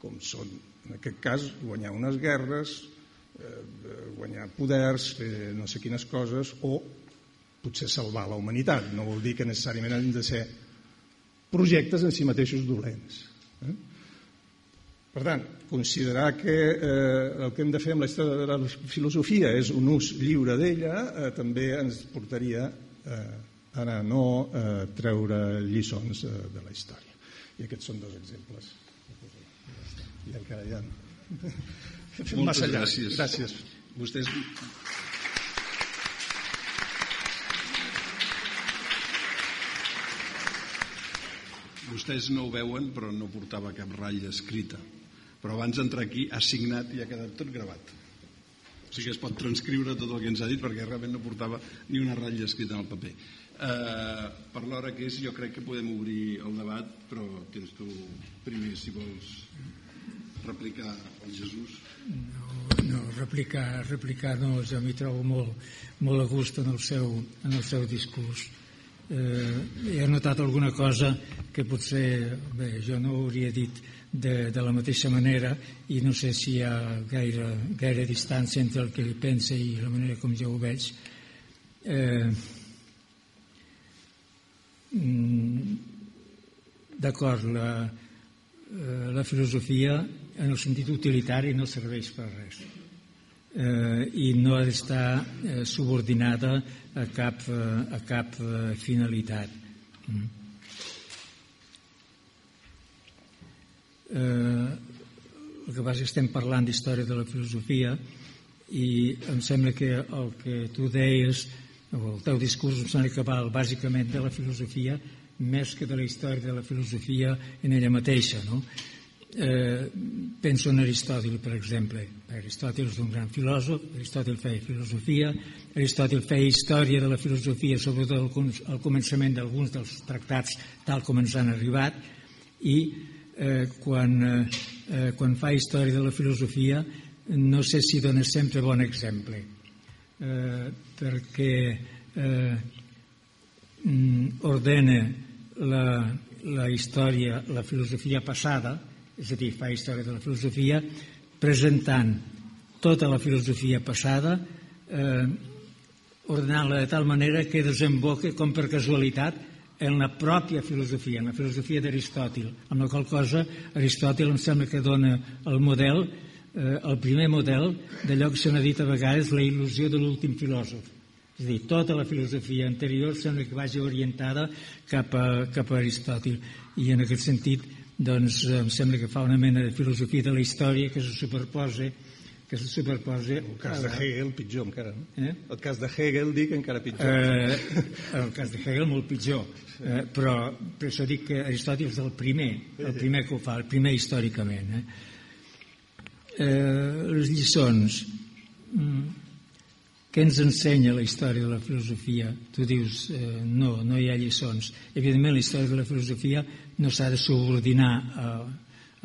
com són en aquest cas, guanyar unes guerres, eh, guanyar poders, fer no sé quines coses, o potser salvar la humanitat. No vol dir que necessàriament han de ser projectes en si mateixos dolents. Eh? Per tant, considerar que eh, el que hem de fer amb la història de la filosofia és un ús lliure d'ella eh, també ens portaria eh, a no eh, treure lliçons eh, de la història. I aquests són dos exemples i encara ja... Moltes massa gràcies. Gràcies. Vostès... Vostès no ho veuen, però no portava cap ratlla escrita. Però abans d'entrar aquí ha signat i ha quedat tot gravat. O sigui es pot transcriure tot el que ens ha dit perquè realment no portava ni una ratlla escrita en el paper. Uh, per l'hora que és, jo crec que podem obrir el debat, però tens tu primer, si vols replicar el Jesús? No, no replicar, replicar no, jo m'hi trobo molt, molt a gust en el seu, en el seu discurs. Eh, he notat alguna cosa que potser bé, jo no hauria dit de, de la mateixa manera i no sé si hi ha gaire, gaire distància entre el que pensa i la manera com jo ho veig. Eh, mm, D'acord, la, eh, la filosofia en el sentit utilitari no serveix per res eh, i no ha d'estar eh, subordinada a cap, eh, a cap eh, finalitat. Mm. Eh, el que passa és que estem parlant d'història de la filosofia i em sembla que el que tu deies, o el teu discurs em sembla que val bàsicament de la filosofia més que de la història de la filosofia en ella mateixa, no? Eh, penso en Aristòtil, per exemple. Aristòtil és un gran filòsof, Aristòtil feia filosofia, Aristòtil feia història de la filosofia, sobretot al, començament d'alguns dels tractats tal com ens han arribat, i eh, quan, eh, quan fa història de la filosofia no sé si dona sempre bon exemple, eh, perquè eh, mm, ordena la, la història, la filosofia passada, és a dir, fa història de la filosofia, presentant tota la filosofia passada, eh, ordenant-la de tal manera que desemboca, com per casualitat, en la pròpia filosofia, en la filosofia d'Aristòtil, amb la qual cosa Aristòtil em sembla que dona el model, eh, el primer model d'allò que se n'ha dit a vegades la il·lusió de l'últim filòsof. És a dir, tota la filosofia anterior sembla que vagi orientada cap a, cap a Aristòtil. I en aquest sentit doncs em sembla que fa una mena de filosofia de la història que se superposa que se superposa... El cas de Hegel, pitjor encara, no? Eh? El cas de Hegel, dic, encara pitjor. Eh, el cas de Hegel, molt pitjor. Eh, però per això dic que Aristòtil és el primer, el primer que ho fa, el primer històricament. Eh? Eh, les lliçons... Mm, què ens ensenya la història de la filosofia? Tu dius, eh, no, no hi ha lliçons. Evidentment, la història de la filosofia no s'ha de subordinar a,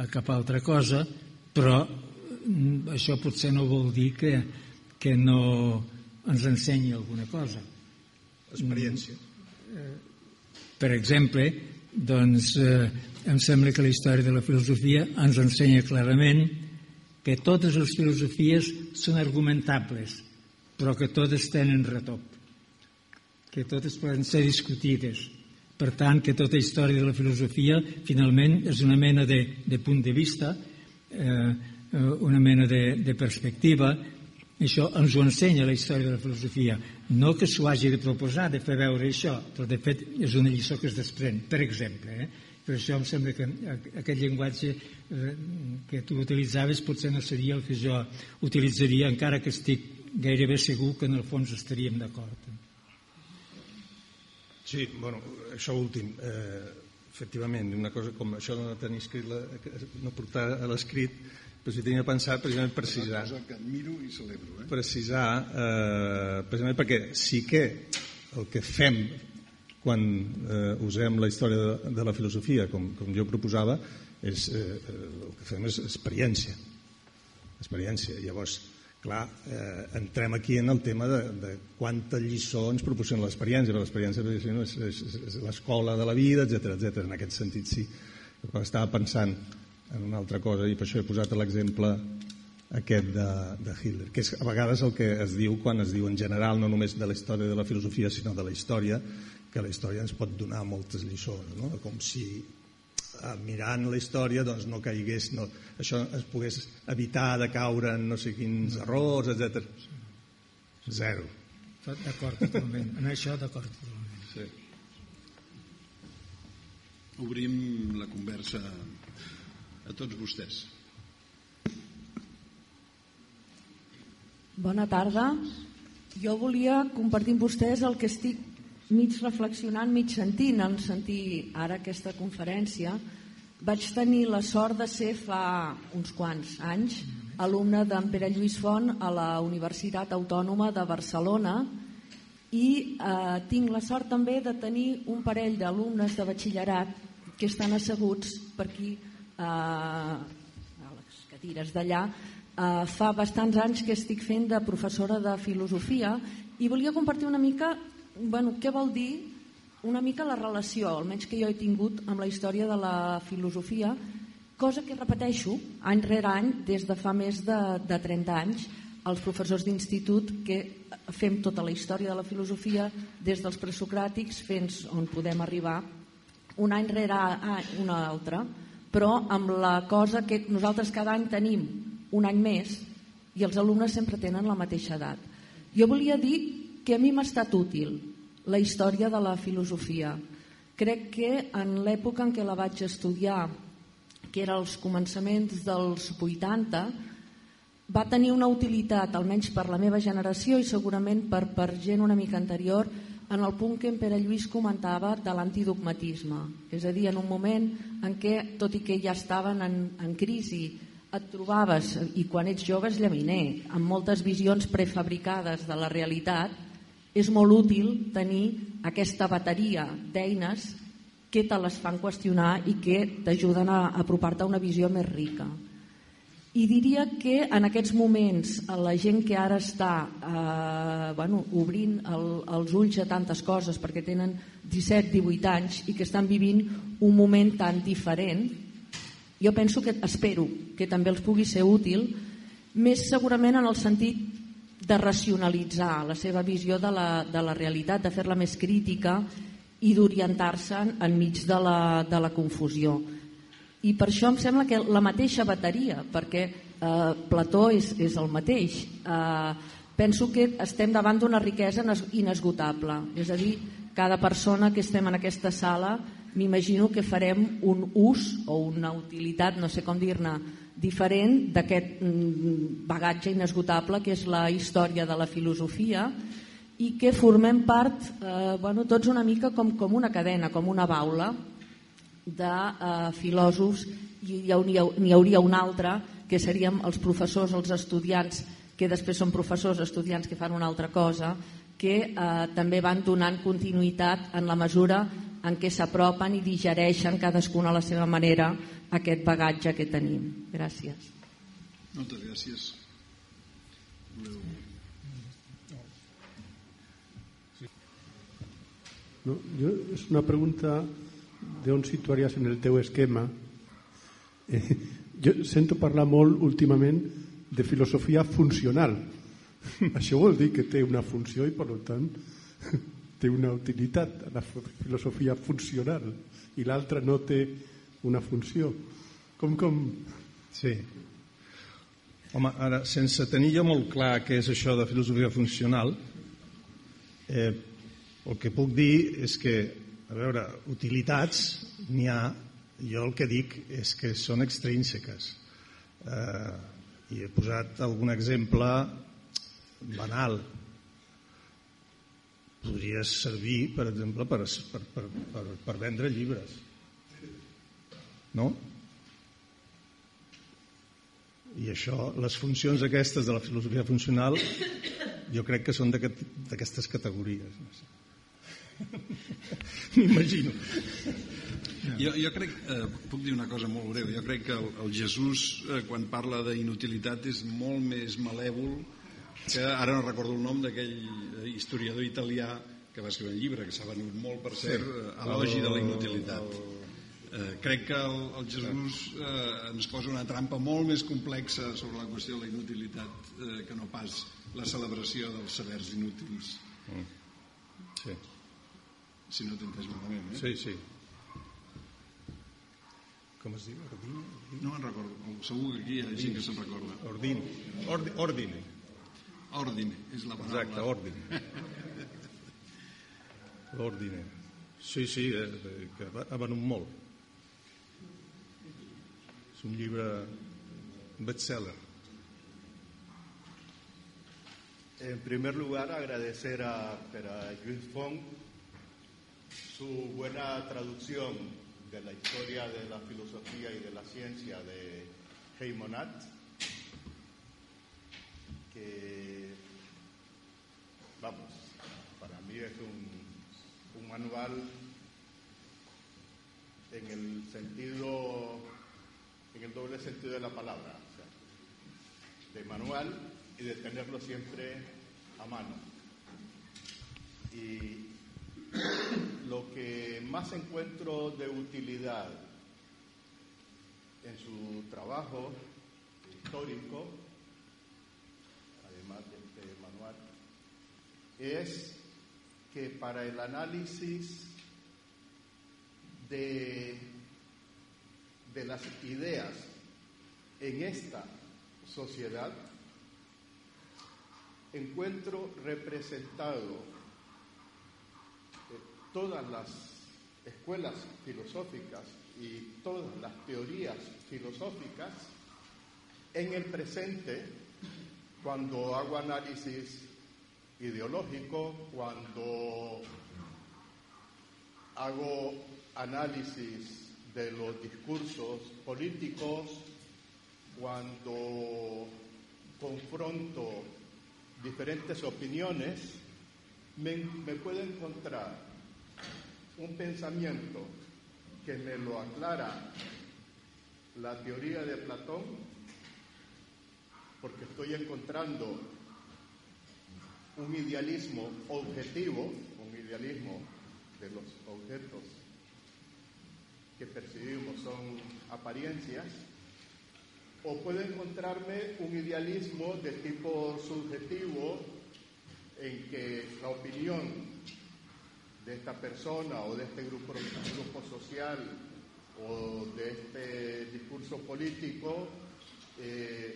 a cap altra cosa, però mm, això potser no vol dir que, que no ens ensenyi alguna cosa. Experiència. Mm, per exemple, doncs, eh, em sembla que la història de la filosofia ens ensenya clarament que totes les filosofies són argumentables, però que totes tenen retop, que totes poden ser discutides, per tant, que tota història de la filosofia finalment és una mena de, de punt de vista eh, eh, una mena de, de perspectiva això ens ho ensenya la història de la filosofia. No que s'ho hagi de proposar, de fer veure això, però de fet és una lliçó que es desprèn, per exemple. Eh? Per això em sembla que aquest llenguatge eh, que tu utilitzaves potser no seria el que jo utilitzaria, encara que estic gairebé segur que en el fons estaríem d'acord. Sí, bueno, això últim. Eh, efectivament, una cosa com això de no tenir escrit, la, no portar a l'escrit, però si tenia pensat precisament precisar... Una cosa que admiro i celebro. Eh? Precisar, eh, precisament perquè sí que el que fem quan eh, usem la història de, de la filosofia, com, com jo proposava, és, eh, el que fem és experiència. Experiència. Llavors, clar, eh, entrem aquí en el tema de, de quanta lliçó ens proporciona l'experiència, però l'experiència és, és, és l'escola de la vida, etc etc. En aquest sentit, sí. Però estava pensant en una altra cosa i per això he posat l'exemple aquest de, de Hitler, que és a vegades el que es diu quan es diu en general, no només de la història de la filosofia, sinó de la història, que la història ens pot donar moltes lliçons, no? com si mirant la història doncs, no caigués, no, això es pogués evitar de caure en no sé quins errors, etc. Zero. D'acord, totalment. En això d'acord, totalment. Sí. Obrim la conversa a tots vostès. Bona tarda. Jo volia compartir amb vostès el que estic mig reflexionant, mig sentint en sentir ara aquesta conferència. Vaig tenir la sort de ser fa uns quants anys alumne d'en Pere Lluís Font a la Universitat Autònoma de Barcelona i eh, tinc la sort també de tenir un parell d'alumnes de batxillerat que estan asseguts per aquí eh, a les cadires d'allà eh, fa bastants anys que estic fent de professora de filosofia i volia compartir una mica bueno, què vol dir? Una mica la relació, almenys que jo he tingut amb la història de la filosofia, cosa que repeteixo any rere any des de fa més de, de 30 anys els professors d'institut que fem tota la història de la filosofia des dels presocràtics fins on podem arribar un any rere any, un altre però amb la cosa que nosaltres cada any tenim un any més i els alumnes sempre tenen la mateixa edat. Jo volia dir que a mi m'ha estat útil la història de la filosofia. Crec que en l'època en què la vaig estudiar, que era als començaments dels 80, va tenir una utilitat, almenys per la meva generació i segurament per, per gent una mica anterior, en el punt que en Pere Lluís comentava de l'antidogmatisme. És a dir, en un moment en què, tot i que ja estaven en, en crisi, et trobaves, i quan ets jove és llaminer, amb moltes visions prefabricades de la realitat, és molt útil tenir aquesta bateria d'eines que te les fan qüestionar i que t'ajuden a apropar-te a una visió més rica. I diria que en aquests moments la gent que ara està eh, bueno, obrint el, els ulls a tantes coses perquè tenen 17-18 anys i que estan vivint un moment tan diferent, jo penso que espero que també els pugui ser útil, més segurament en el sentit de racionalitzar la seva visió de la, de la realitat, de fer-la més crítica i d'orientar-se enmig de la, de la confusió. I per això em sembla que la mateixa bateria, perquè eh, Plató és, és el mateix, eh, penso que estem davant d'una riquesa inesgotable. És a dir, cada persona que estem en aquesta sala m'imagino que farem un ús o una utilitat, no sé com dir-ne, diferent d'aquest mm, bagatge inesgotable que és la història de la filosofia i que formem part eh, bueno, tots una mica com, com una cadena, com una baula de eh, filòsofs i n'hi hauria, hauria un altre que seríem els professors, els estudiants que després són professors, estudiants que fan una altra cosa que eh, també van donant continuïtat en la mesura en què s'apropen i digereixen cadascuna a la seva manera aquest bagatge que tenim. Gràcies. Moltes gràcies. No, jo, és una pregunta d'on situaries en el teu esquema. Eh, jo sento parlar molt últimament de filosofia funcional. Això vol dir que té una funció i, per tant, té una utilitat, la filosofia funcional, i l'altra no té una funció. Com, com... Sí. Home, ara, sense tenir jo molt clar què és això de filosofia funcional, eh, el que puc dir és que, a veure, utilitats n'hi ha, jo el que dic és que són extrínseques. Eh, I he posat algun exemple banal. Podria servir, per exemple, per, per, per, per, vendre llibres. No? I això, les funcions aquestes de la filosofia funcional, jo crec que són d'aquestes categories. No sé. M'imagino. Jo, jo crec, eh, puc dir una cosa molt breu, jo crec que el, el Jesús, eh, quan parla d'inutilitat, és molt més malèvol que, ara no recordo el nom d'aquell eh, historiador italià que va escriure un llibre, que s'ha venut molt, per cert, sí. Eh, elogi de la inutilitat. Eh, crec que el, el Jesús eh, ens posa una trampa molt més complexa sobre la qüestió de la inutilitat eh, que no pas la celebració dels sabers inútils. Mm. Sí. Si no t'entens malament, eh? Sí, sí. Com es diu? Ordine? No me'n recordo. Segur que aquí hi ha gent que se'n recorda. Ordine. Ordi, ordine. Ordine, és la paraula. Exacte, ordine. L'ordine. Sí, sí, eh, que ha venut molt. És un llibre bestseller. En primer lugar, agradecer a, a Luis Fong su buena traducción de la historia de la filosofía y de la ciencia de Heimonat, que, vamos, para mí es un, manual en el sentido, sentido de la palabra, de manual y de tenerlo siempre a mano. Y lo que más encuentro de utilidad en su trabajo histórico, además de este manual, es que para el análisis de, de las ideas en esta sociedad, encuentro representado todas las escuelas filosóficas y todas las teorías filosóficas en el presente cuando hago análisis ideológico, cuando hago análisis de los discursos políticos, cuando confronto diferentes opiniones, me, me puedo encontrar un pensamiento que me lo aclara la teoría de Platón, porque estoy encontrando un idealismo objetivo, un idealismo de los objetos que percibimos son apariencias, o puedo encontrarme un idealismo de tipo subjetivo en que la opinión de esta persona o de este grupo, social o de este discurso político eh,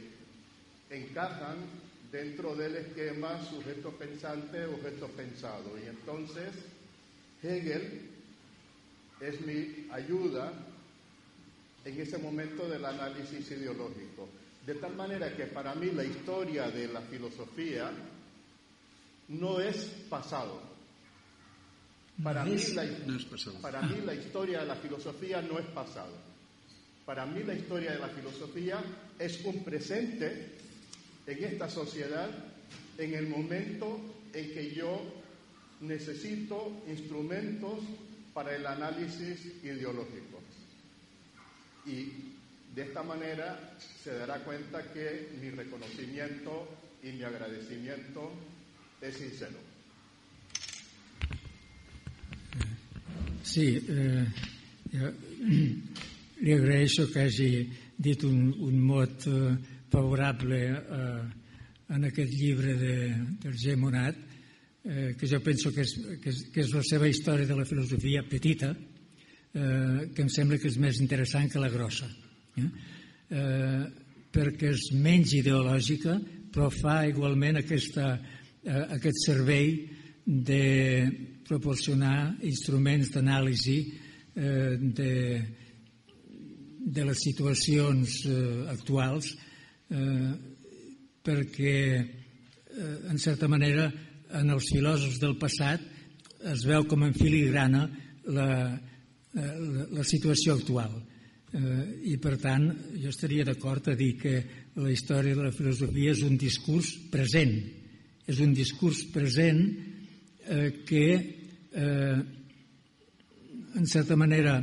encajan dentro del esquema sujeto pensante, objeto pensado. Y entonces Hegel es mi ayuda en ese momento del análisis ideológico. De tal manera que para mí la historia de la filosofía no es pasado. Para, mí la, no es pasado. para mí la historia de la filosofía no es pasado. Para mí la historia de la filosofía es un presente en esta sociedad en el momento en que yo necesito instrumentos para el análisis ideológico. Y de esta manera se dará cuenta que mi reconocimiento y mi agradecimiento és sincero. Sí, eh, li agraeixo que hagi dit un, un mot eh, favorable eh, en aquest llibre de, del G. Monat, eh, que jo penso que és, que, és, que és la seva història de la filosofia petita, que em sembla que és més interessant que la grossa. Eh? Eh, perquè és menys ideològica, però fa igualment aquesta, eh, aquest servei de proporcionar instruments d'anàlisi eh, de, de les situacions eh, actuals eh, perquè, eh, en certa manera, en els filòsofs del passat es veu com en filigrana la, eh, la, la situació actual. Eh, I, per tant, jo estaria d'acord a dir que la història de la filosofia és un discurs present. És un discurs present eh, que, eh, en certa manera,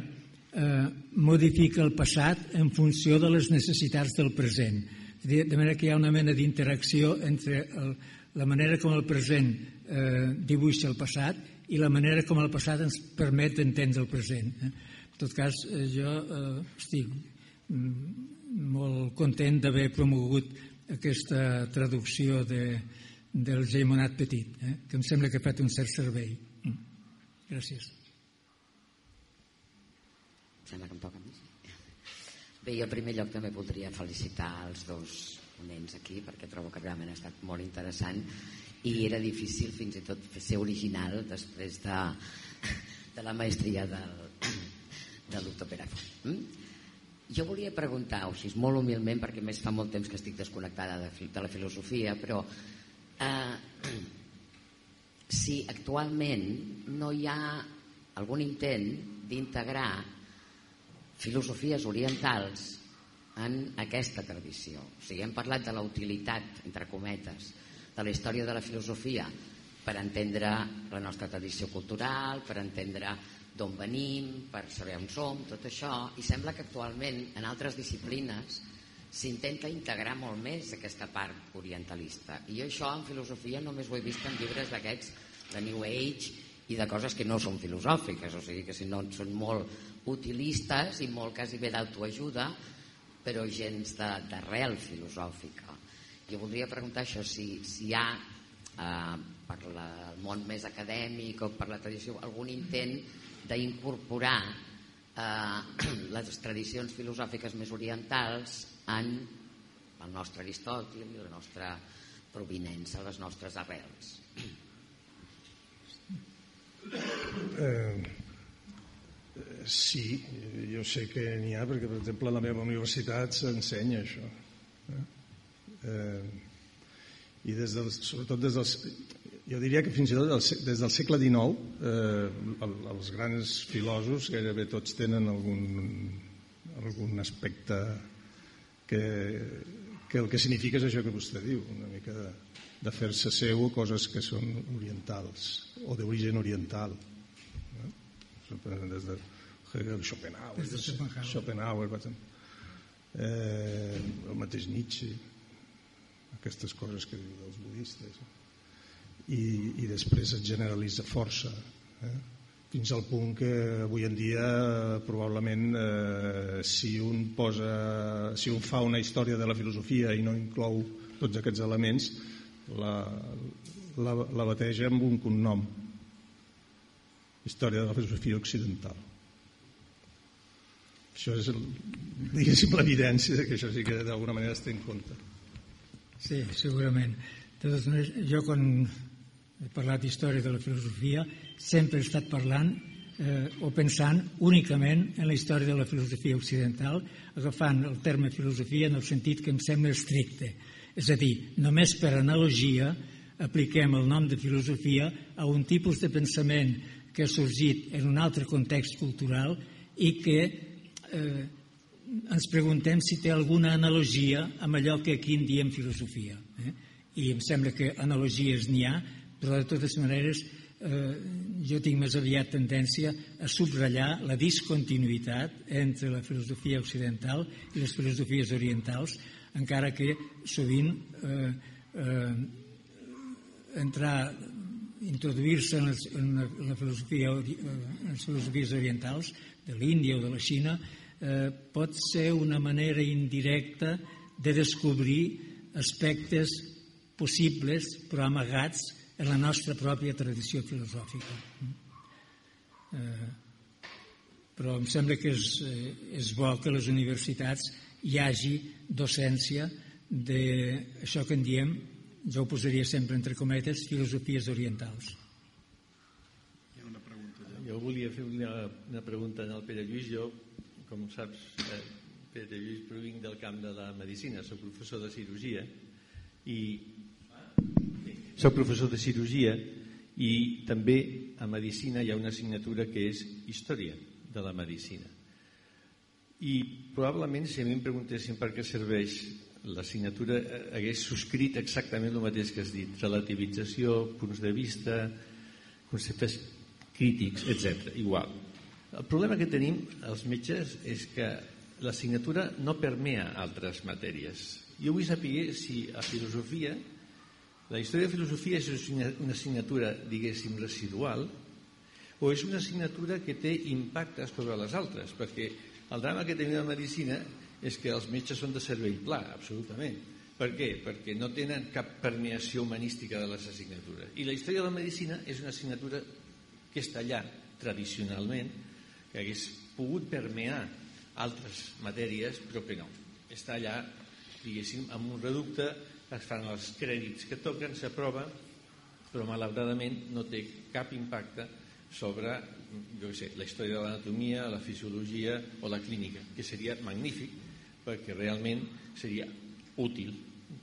eh, modifica el passat en funció de les necessitats del present. De manera que hi ha una mena d'interacció entre el, la manera com el present eh, dibuixa el passat i la manera com el passat ens permet entendre el present. Eh? En tot cas, eh, jo eh, estic mm, molt content d'haver promogut aquesta traducció de, del Geimonat Petit, eh? que em sembla que ha fet un cert servei. Mm. Gràcies. Sembla que em toca més. Bé, jo en primer lloc també voldria felicitar els dos ponents aquí perquè trobo que realment ha estat molt interessant i era difícil fins i tot ser original després de, de la maestria del, del doctor Pere mm? Jo volia preguntar, o sigui, molt humilment, perquè més fa molt temps que estic desconnectada de, de la filosofia, però eh, si actualment no hi ha algun intent d'integrar filosofies orientals en aquesta tradició. O sigui, hem parlat de la utilitat, entre cometes, de la història de la filosofia per entendre la nostra tradició cultural, per entendre d'on venim, per saber on som, tot això, i sembla que actualment en altres disciplines s'intenta integrar molt més aquesta part orientalista. I jo això en filosofia només ho he vist en llibres d'aquests de New Age i de coses que no són filosòfiques, o sigui que si no són molt utilistes i molt quasi bé d'autoajuda, però gens d'arrel filosòfica. Jo voldria preguntar això, si, si hi ha eh, per la, el món més acadèmic o per la tradició algun intent d'incorporar eh, les tradicions filosòfiques més orientals en el nostre Aristòtil i la nostra provinença, les nostres arrels. Eh, Sí, jo sé que n'hi ha, perquè, per exemple, a la meva universitat s'ensenya això. Eh? Eh, I des del, sobretot des dels... Jo diria que fins i tot des del segle XIX eh, els grans filòsofs gairebé tots tenen algun, algun aspecte que, que el que significa és això que vostè diu, una mica de, de fer-se seu coses que són orientals o d'origen oriental. Eh? Des de, Hegel, Schopenhauer, Schopenhauer, Schopenhauer eh, el mateix Nietzsche, aquestes coses que diu dels budistes. I, i després es generalitza força, eh? fins al punt que avui en dia probablement eh, si un posa si un fa una història de la filosofia i no inclou tots aquests elements la, la, la bateja amb un cognom història de la filosofia occidental això és, l'evidència que això sí que d'alguna manera es té en compte. Sí, segurament. Totes maneres, jo quan he parlat d'història de la filosofia sempre he estat parlant eh, o pensant únicament en la història de la filosofia occidental, agafant el terme filosofia en el sentit que em sembla estricte. És a dir, només per analogia apliquem el nom de filosofia a un tipus de pensament que ha sorgit en un altre context cultural i que eh, ens preguntem si té alguna analogia amb allò que aquí en diem filosofia. Eh? I em sembla que analogies n'hi ha, però de totes maneres eh, jo tinc més aviat tendència a subratllar la discontinuïtat entre la filosofia occidental i les filosofies orientals, encara que sovint eh, eh, entrar introduir-se en, en, la filosofia, en les filosofies orientals de l'Índia o de la Xina eh, pot ser una manera indirecta de descobrir aspectes possibles però amagats en la nostra pròpia tradició filosòfica. Eh, però em sembla que és, eh, és bo que les universitats hi hagi docència d'això que en diem, jo ho posaria sempre entre cometes, filosofies orientals. Jo volia fer una, una pregunta al Pere Lluís. Jo, com saps, eh, Pere Lluís, provinc del camp de la medicina, soc professor de cirurgia i soc professor de cirurgia i també a medicina hi ha una assignatura que és història de la medicina. I probablement si a mi em preguntessin per què serveix l'assignatura eh, hagués subscrit exactament el mateix que has dit, relativització, punts de vista, conceptes crítics, etc. Igual. El problema que tenim els metges és que l'assignatura no permea altres matèries. Jo vull saber si a filosofia, la història de filosofia és una assignatura, diguéssim, residual, o és una assignatura que té impacte sobre les altres, perquè el drama que tenim a medicina és que els metges són de cervell pla, absolutament. Per què? Perquè no tenen cap permeació humanística de les assignatures. I la història de la medicina és una assignatura que està allà tradicionalment, que hagués pogut permear altres matèries, però que no. Està allà, diguéssim, amb un reducte, es fan els crèdits que toquen, s'aprova, però malauradament no té cap impacte sobre jo sé, la història de l'anatomia, la fisiologia o la clínica, que seria magnífic perquè realment seria útil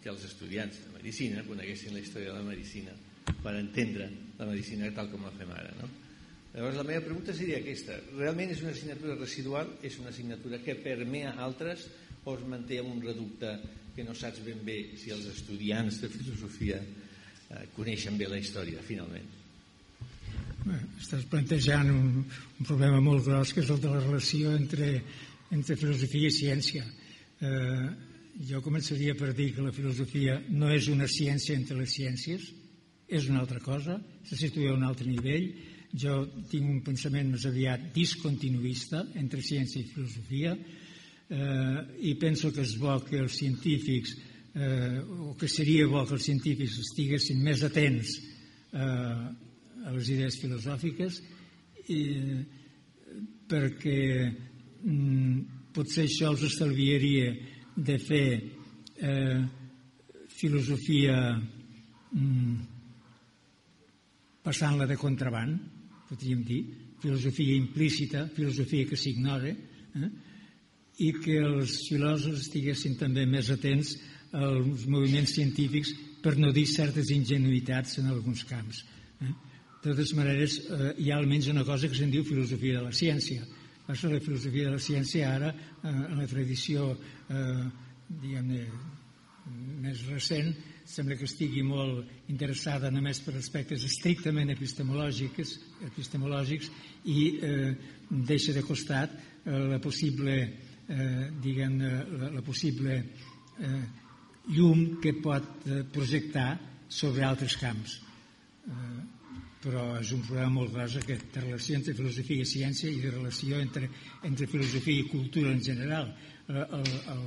que els estudiants de medicina coneguessin la història de la medicina per entendre la medicina tal com la fem ara. No? Llavors la meva pregunta seria aquesta. Realment és una assignatura residual? És una assignatura que permea altres o es manté un reducte que no saps ben bé si els estudiants de filosofia eh, coneixen bé la història, finalment? Bé, estàs plantejant un, un problema molt gros que és el de la relació entre, entre filosofia i ciència. Eh, jo començaria per dir que la filosofia no és una ciència entre les ciències, és una altra cosa, se situa a un altre nivell. Jo tinc un pensament més aviat discontinuista entre ciència i filosofia eh, i penso que és bo que els científics eh, o que seria bo que els científics estiguessin més atents eh, a les idees filosòfiques i, perquè mm, potser això els estalviaria de fer eh, filosofia mm, passant-la de contraband, podríem dir, filosofia implícita, filosofia que s'ignora, eh, i que els filòsofs estiguessin també més atents als moviments científics per no dir certes ingenuïtats en alguns camps. Eh? De totes maneres, eh, hi ha almenys una cosa que se'n diu filosofia de la ciència. Passa la filosofia de la ciència ara, eh, en la tradició, eh, diguem-ne, més recent, sembla que estigui molt interessada només per aspectes estrictament epistemològics, epistemològics i eh, deixa de costat eh, la possible, eh, diguem la, la possible eh, llum que pot eh, projectar sobre altres camps. Eh, però és un problema molt gros aquest de relació entre filosofia i ciència i de relació entre, entre filosofia i cultura en general. El, el, el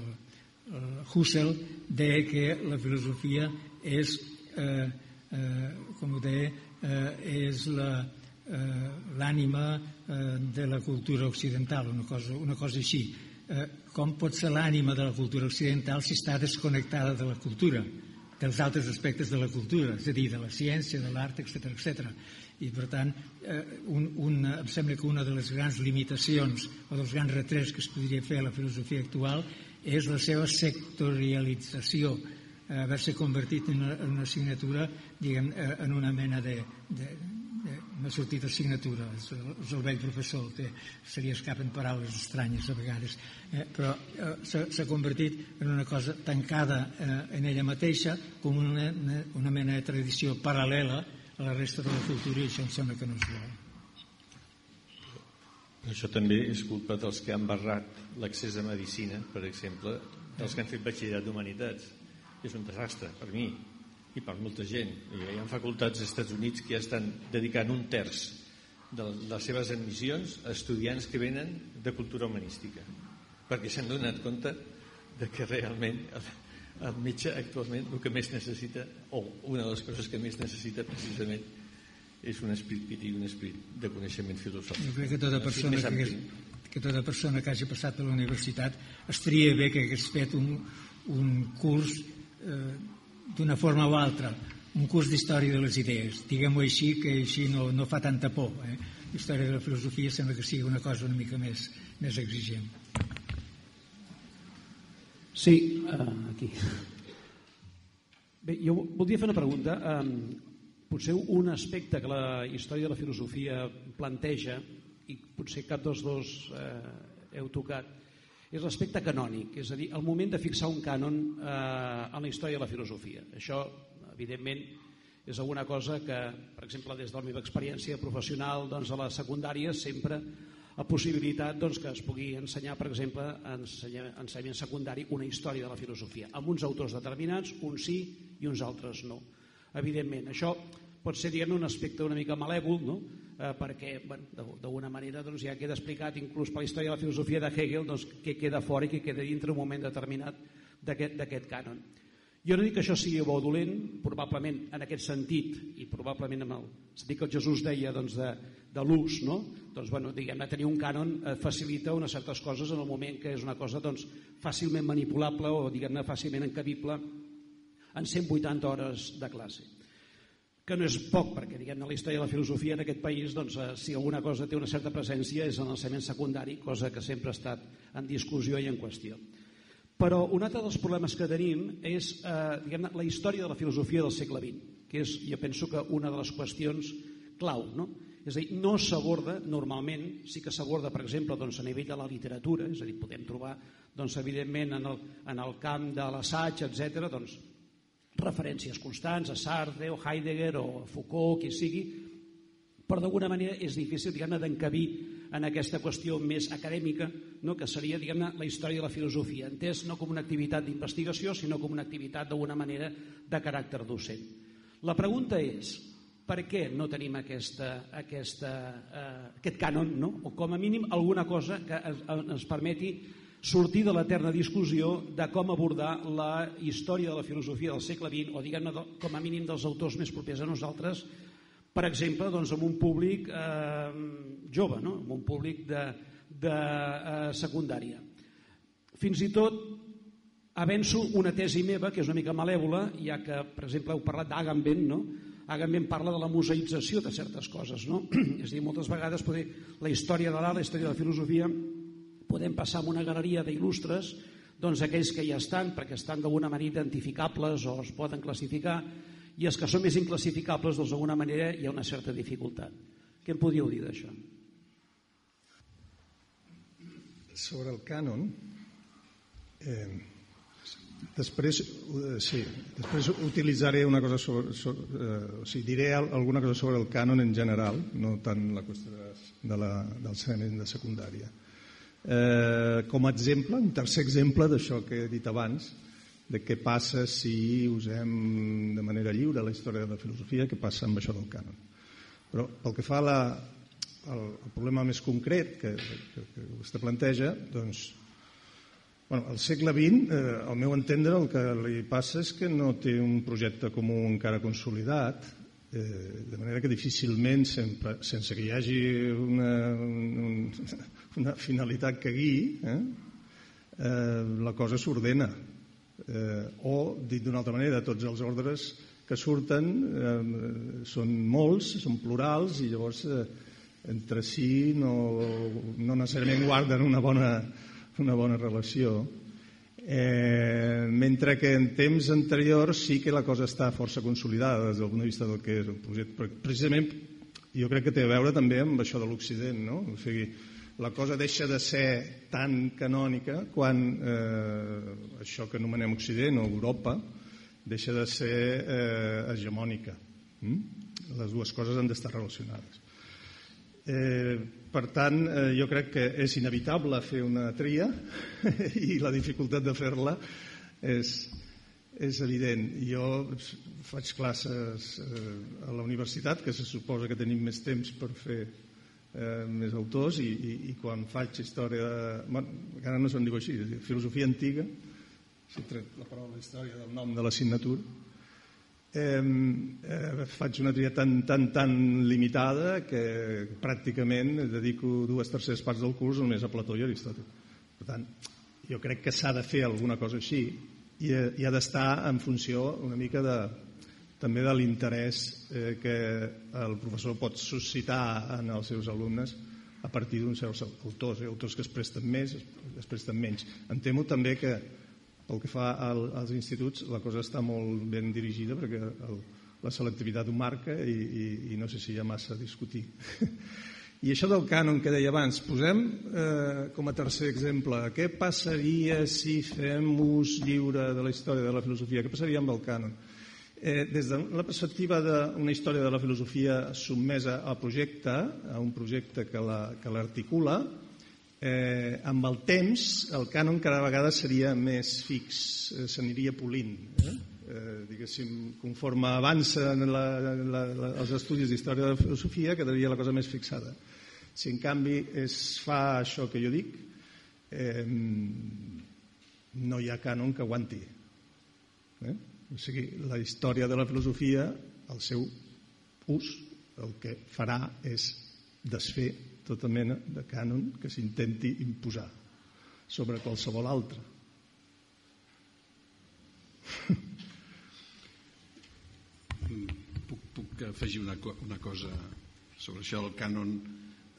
Husserl deia que la filosofia és, eh, eh, com ho deia, eh, és la, eh, l'ànima eh, de la cultura occidental, una cosa, una cosa així. Eh, com pot ser l'ànima de la cultura occidental si està desconnectada de la cultura? dels altres aspectes de la cultura, és a dir, de la ciència, de l'art, etc etc. I, per tant, eh, un, un, em sembla que una de les grans limitacions o dels grans retrets que es podria fer a la filosofia actual és la seva sectorialització, eh, haver-se convertit en una, una assignatura, diguem, eh, en una mena de, de, m'ha sortit assignatura, és el, és el vell professor, que se li escapen paraules estranyes a vegades, eh, però eh, s'ha convertit en una cosa tancada eh, en ella mateixa com una, una mena de tradició paral·lela a la resta de la cultura i això em sembla que no és bo. Això també és culpa dels que han barrat l'accés a medicina, per exemple, dels que han fet batxillerat d'humanitats. És un desastre, per mi, i per molta gent. Hi ha facultats als Estats Units que ja estan dedicant un terç de les seves admissions a estudiants que venen de cultura humanística perquè s'han donat compte de que realment el, el metge actualment el que més necessita o una de les coses que més necessita precisament és un esprit i un esprit de coneixement filosòfic. Jo crec que tota persona que hagués, que tota persona que hagi passat a la universitat estaria bé que hagués fet un, un curs eh, d'una forma o altra, un curs d'història de les idees, diguem-ho així, que així no, no fa tanta por. Eh? Història de la filosofia sembla que sigui una cosa una mica més, més exigent. Sí, uh, aquí. Bé, jo voldria fer una pregunta. Potser un aspecte que la història de la filosofia planteja, i potser cap dels dos eh, heu tocat, és l'aspecte canònic, és a dir, el moment de fixar un cànon eh, en la història de la filosofia. Això, evidentment, és alguna cosa que, per exemple, des de la meva experiència professional doncs, a la secundària sempre la possibilitat doncs, que es pugui ensenyar, per exemple, en secundari una història de la filosofia, amb uns autors determinats, uns sí i uns altres no. Evidentment, això pot ser diguem un aspecte una mica malèvol, no? Eh, perquè bueno, d'alguna manera doncs, ja queda explicat inclús per la història de la filosofia de Hegel doncs, què queda fora i què queda dintre un moment determinat d'aquest cànon. Jo no dic que això sigui bo o dolent, probablement en aquest sentit, i probablement amb el sentit que el Jesús deia doncs, de, de l'ús, no? doncs, bueno, diguem tenir un cànon eh, facilita unes certes coses en el moment que és una cosa doncs, fàcilment manipulable o diguem-ne fàcilment encabible en 180 hores de classe que no és poc, perquè diguem la història de la filosofia en aquest país, doncs, eh, si alguna cosa té una certa presència és en l'ensenyament secundari, cosa que sempre ha estat en discussió i en qüestió. Però un altre dels problemes que tenim és eh, la història de la filosofia del segle XX, que és, jo penso que una de les qüestions clau. No? És a dir, no s'aborda normalment, sí que s'aborda, per exemple, doncs, a nivell de la literatura, és a dir, podem trobar, doncs, evidentment, en el, en el camp de l'assaig, etc., doncs, referències constants a Sartre o Heidegger o Foucault, qui sigui, però d'alguna manera és difícil d'encabir en aquesta qüestió més acadèmica, no? que seria diguem-ne la història de la filosofia, entès no com una activitat d'investigació, sinó com una activitat d'alguna manera de caràcter docent. La pregunta és, per què no tenim aquesta, aquesta, eh, aquest cànon, no? o com a mínim alguna cosa que ens permeti sortir de l'eterna discussió de com abordar la història de la filosofia del segle XX, o diguem-ne com a mínim dels autors més propers a nosaltres, per exemple, doncs, amb un públic eh, jove, no? amb un públic de, de eh, secundària. Fins i tot avenço una tesi meva, que és una mica malèvola, ja que, per exemple, heu parlat d'Agamben, no? Agamben parla de la museïtzació de certes coses. No? és a dir, moltes vegades poder, la història de l'art, la història de la filosofia, podem passar amb una galeria d'il·lustres doncs aquells que ja estan, perquè estan d'alguna manera identificables o es poden classificar, i els que són més inclassificables doncs d'alguna manera hi ha una certa dificultat. Què em podíeu dir d'això? Sobre el cànon, eh, després, eh, sí, després utilitzaré una cosa sobre, sobre eh, o sigui, diré alguna cosa sobre el cànon en general, no tant la qüestió de, de la, del ciment de secundària. Eh, com a exemple, un tercer exemple d'això que he dit abans, de què passa si usem de manera lliure la història de la filosofia, què passa amb això del cànon. Però pel que fa a la, al, al problema més concret que, que, que vostè planteja, doncs, bueno, al segle XX, eh, al meu entendre, el que li passa és que no té un projecte comú encara consolidat, eh, de manera que difícilment, sempre, sense que hi hagi una, un, una finalitat que guiï, eh, eh, la cosa s'ordena eh, o, dit d'una altra manera, tots els ordres que surten eh, són molts, són plurals i llavors eh, entre si no, no necessàriament guarden una bona, una bona relació. Eh, mentre que en temps anteriors sí que la cosa està força consolidada des del punt de vista del que és el projecte. Precisament jo crec que té a veure també amb això de l'Occident, no? O sigui, la cosa deixa de ser tan canònica quan eh, això que anomenem Occident o Europa deixa de ser eh, hegemònica. Mm? Les dues coses han d'estar relacionades. Eh, per tant, eh, jo crec que és inevitable fer una tria i la dificultat de fer-la és, és evident. Jo faig classes eh, a la universitat, que se suposa que tenim més temps per fer eh, més autors i, i, i quan faig història bueno, encara no se'n diu així filosofia antiga si tret la paraula història del nom de l'assignatura eh, eh, faig una tria tan, tan, tan limitada que pràcticament dedico dues terceres parts del curs només a Plató i Aristòtil. Per tant, jo crec que s'ha de fer alguna cosa així i, i ha d'estar en funció una mica de, també de l'interès eh, que el professor pot suscitar en els seus alumnes a partir d'uns certs autors, eh, autors que es presten més, es presten menys. Em temo també que pel que fa al, als instituts, la cosa està molt ben dirigida perquè el, la selectivitat ho marca i, i, i no sé si hi ha massa a discutir. I això del cànon que deia abans, posem eh, com a tercer exemple, què passaria si fem ús lliure de la història de la filosofia? Què passaria amb el cànon? Eh, des de la perspectiva d'una història de la filosofia sotmesa al projecte, a un projecte que l'articula, la, eh, amb el temps el cànon cada vegada seria més fix, eh, s'aniria polint. Eh? Eh, diguéssim, conforme avancen la, la, la, els estudis d'història de la filosofia, quedaria la cosa més fixada. Si en canvi es fa això que jo dic, eh, no hi ha cànon que aguanti. Eh? O sigui, la història de la filosofia, el seu ús, el que farà és desfer tota mena de cànon que s'intenti imposar sobre qualsevol altre. Puc, puc afegir una, una cosa sobre això del cànon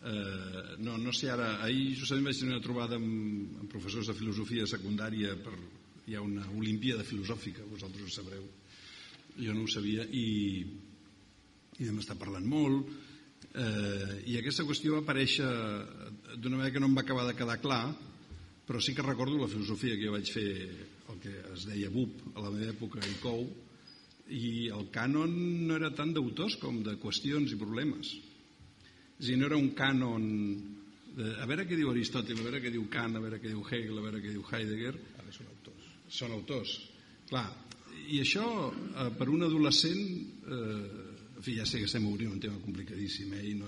eh, no, no sé ara ahir justament vaig tenir una trobada amb, amb professors de filosofia secundària per, hi ha una olimpíada filosòfica vosaltres ho sabreu jo no ho sabia i, i vam estar parlant molt Eh, I aquesta qüestió va aparèixer d'una manera que no em va acabar de quedar clar, però sí que recordo la filosofia que jo vaig fer, el que es deia BUP a la meva època, i COU, i el cànon no era tant d'autors com de qüestions i problemes. És dir, no era un cànon de, a veure què diu Aristòtil, a veure què diu Kant, a veure què diu Hegel, a veure què diu Heidegger. Ara són autors. Són autors. Clar, i això eh, per un adolescent eh, en fi, ja sé que estem obrint un tema complicadíssim, eh? I no,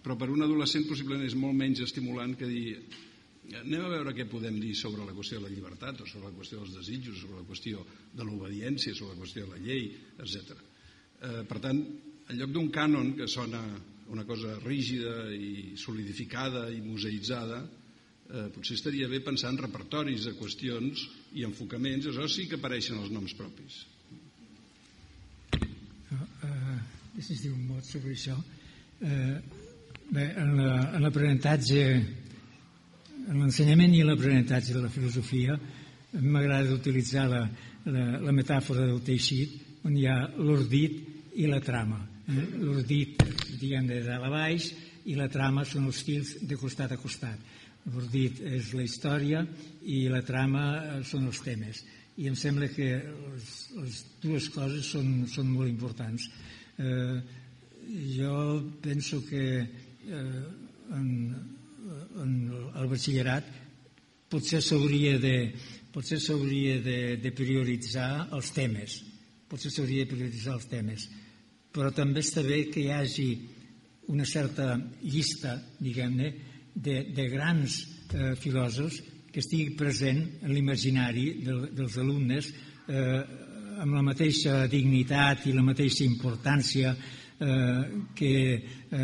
però per un adolescent possiblement és molt menys estimulant que dir anem a veure què podem dir sobre la qüestió de la llibertat o sobre la qüestió dels desitjos, sobre la qüestió de l'obediència, sobre la qüestió de la llei, etc. Eh, per tant, en lloc d'un cànon que sona una cosa rígida i solidificada i museïtzada, eh, potser estaria bé pensar en repertoris de qüestions i enfocaments, aleshores sí que apareixen els noms propis. Si es diu un mot sobre això. Eh, bé, en l'aprenentatge, en l'ensenyament i l'aprenentatge de la filosofia, m'agrada utilitzar la, la, la metàfora del teixit, on hi ha l'ordit i la trama. Eh? L'ordit, diguem, de dalt a baix, i la trama són els fils de costat a costat. L'ordit és la història i la trama eh, són els temes. I em sembla que les, les dues coses són, són molt importants. Eh, jo penso que eh, en, en el batxillerat potser s'hauria de potser s'hauria de, de prioritzar els temes potser s'hauria de prioritzar els temes. Però també està bé que hi hagi una certa llista diguem-ne de, de grans eh, filòsofs que estigui present en l'imaginari de, dels alumnes eh, amb la mateixa dignitat i la mateixa importància eh, que eh,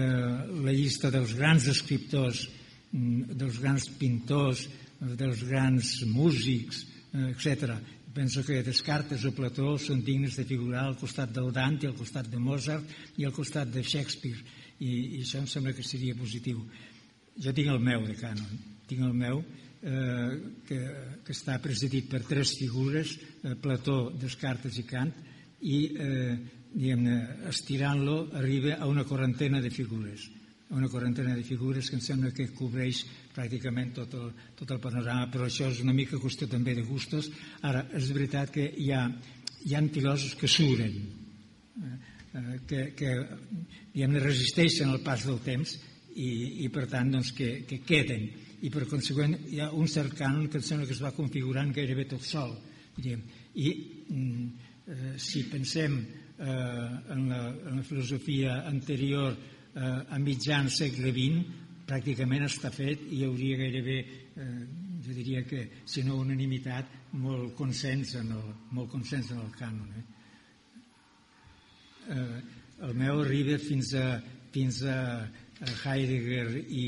la llista dels grans escriptors, mm, dels grans pintors, dels grans músics, eh, etc. Penso que Descartes o Plató són dignes de figurar al costat del Dante, al costat de Mozart i al costat de Shakespeare. I, i això em sembla que seria positiu. Jo tinc el meu de cànon, tinc el meu, eh, que, que està presidit per tres figures, eh, Plató, Descartes i Kant, i eh, estirant-lo arriba a una quarantena de figures una quarantena de figures que em sembla que cobreix pràcticament tot el, tot el panorama, però això és una mica qüestió també de gustos. Ara, és veritat que hi ha, hi ha filòsofs que suren, eh, eh que, que diguem resisteixen el pas del temps i, i per tant doncs, que, que queden i per conseqüent hi ha un cert cànon que em sembla que es va configurant gairebé tot sol diríem. i mm, eh, si pensem eh, en, la, en la filosofia anterior eh, a mitjan segle XX pràcticament està fet i hi hauria gairebé eh, jo diria que si no unanimitat molt consens en el, molt consens en el cànon eh? eh, el meu arriba fins a, fins a Heidegger i,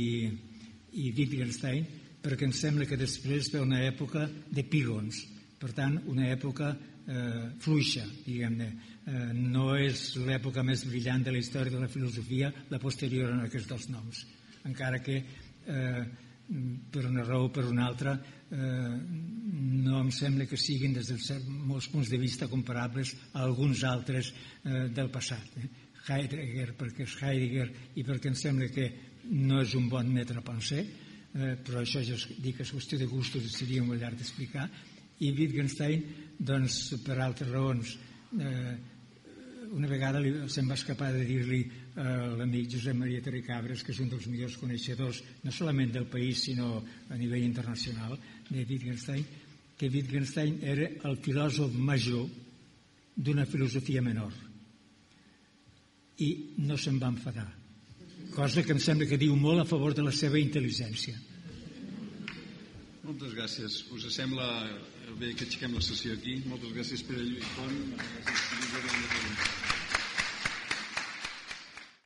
i Wittgenstein perquè em sembla que després ve una època de pígons, per tant, una època eh, fluixa, diguem-ne. Eh, no és l'època més brillant de la història de la filosofia, la posterior en aquests dos noms, encara que eh, per una raó o per una altra eh, no em sembla que siguin des dels molts punts de vista comparables a alguns altres eh, del passat. Eh? Heidegger perquè és Heidegger i perquè em sembla que no és un bon metre penser, eh, però això ja dic que és qüestió de gustos seria molt llarg d'explicar, i Wittgenstein, doncs, per altres raons, eh, una vegada li, se'm va escapar de dir-li a l'amic Josep Maria Terricabres, que és un dels millors coneixedors, no solament del país, sinó a nivell internacional, de Wittgenstein, que Wittgenstein era el filòsof major d'una filosofia menor. I no se'n va enfadar. Cosa que em sembla que diu molt a favor de la seva intel·ligència. Moltes gràcies. Us sembla bé que aixequem la sessió aquí? Moltes gràcies, Pere Lluís Font. Gràcies,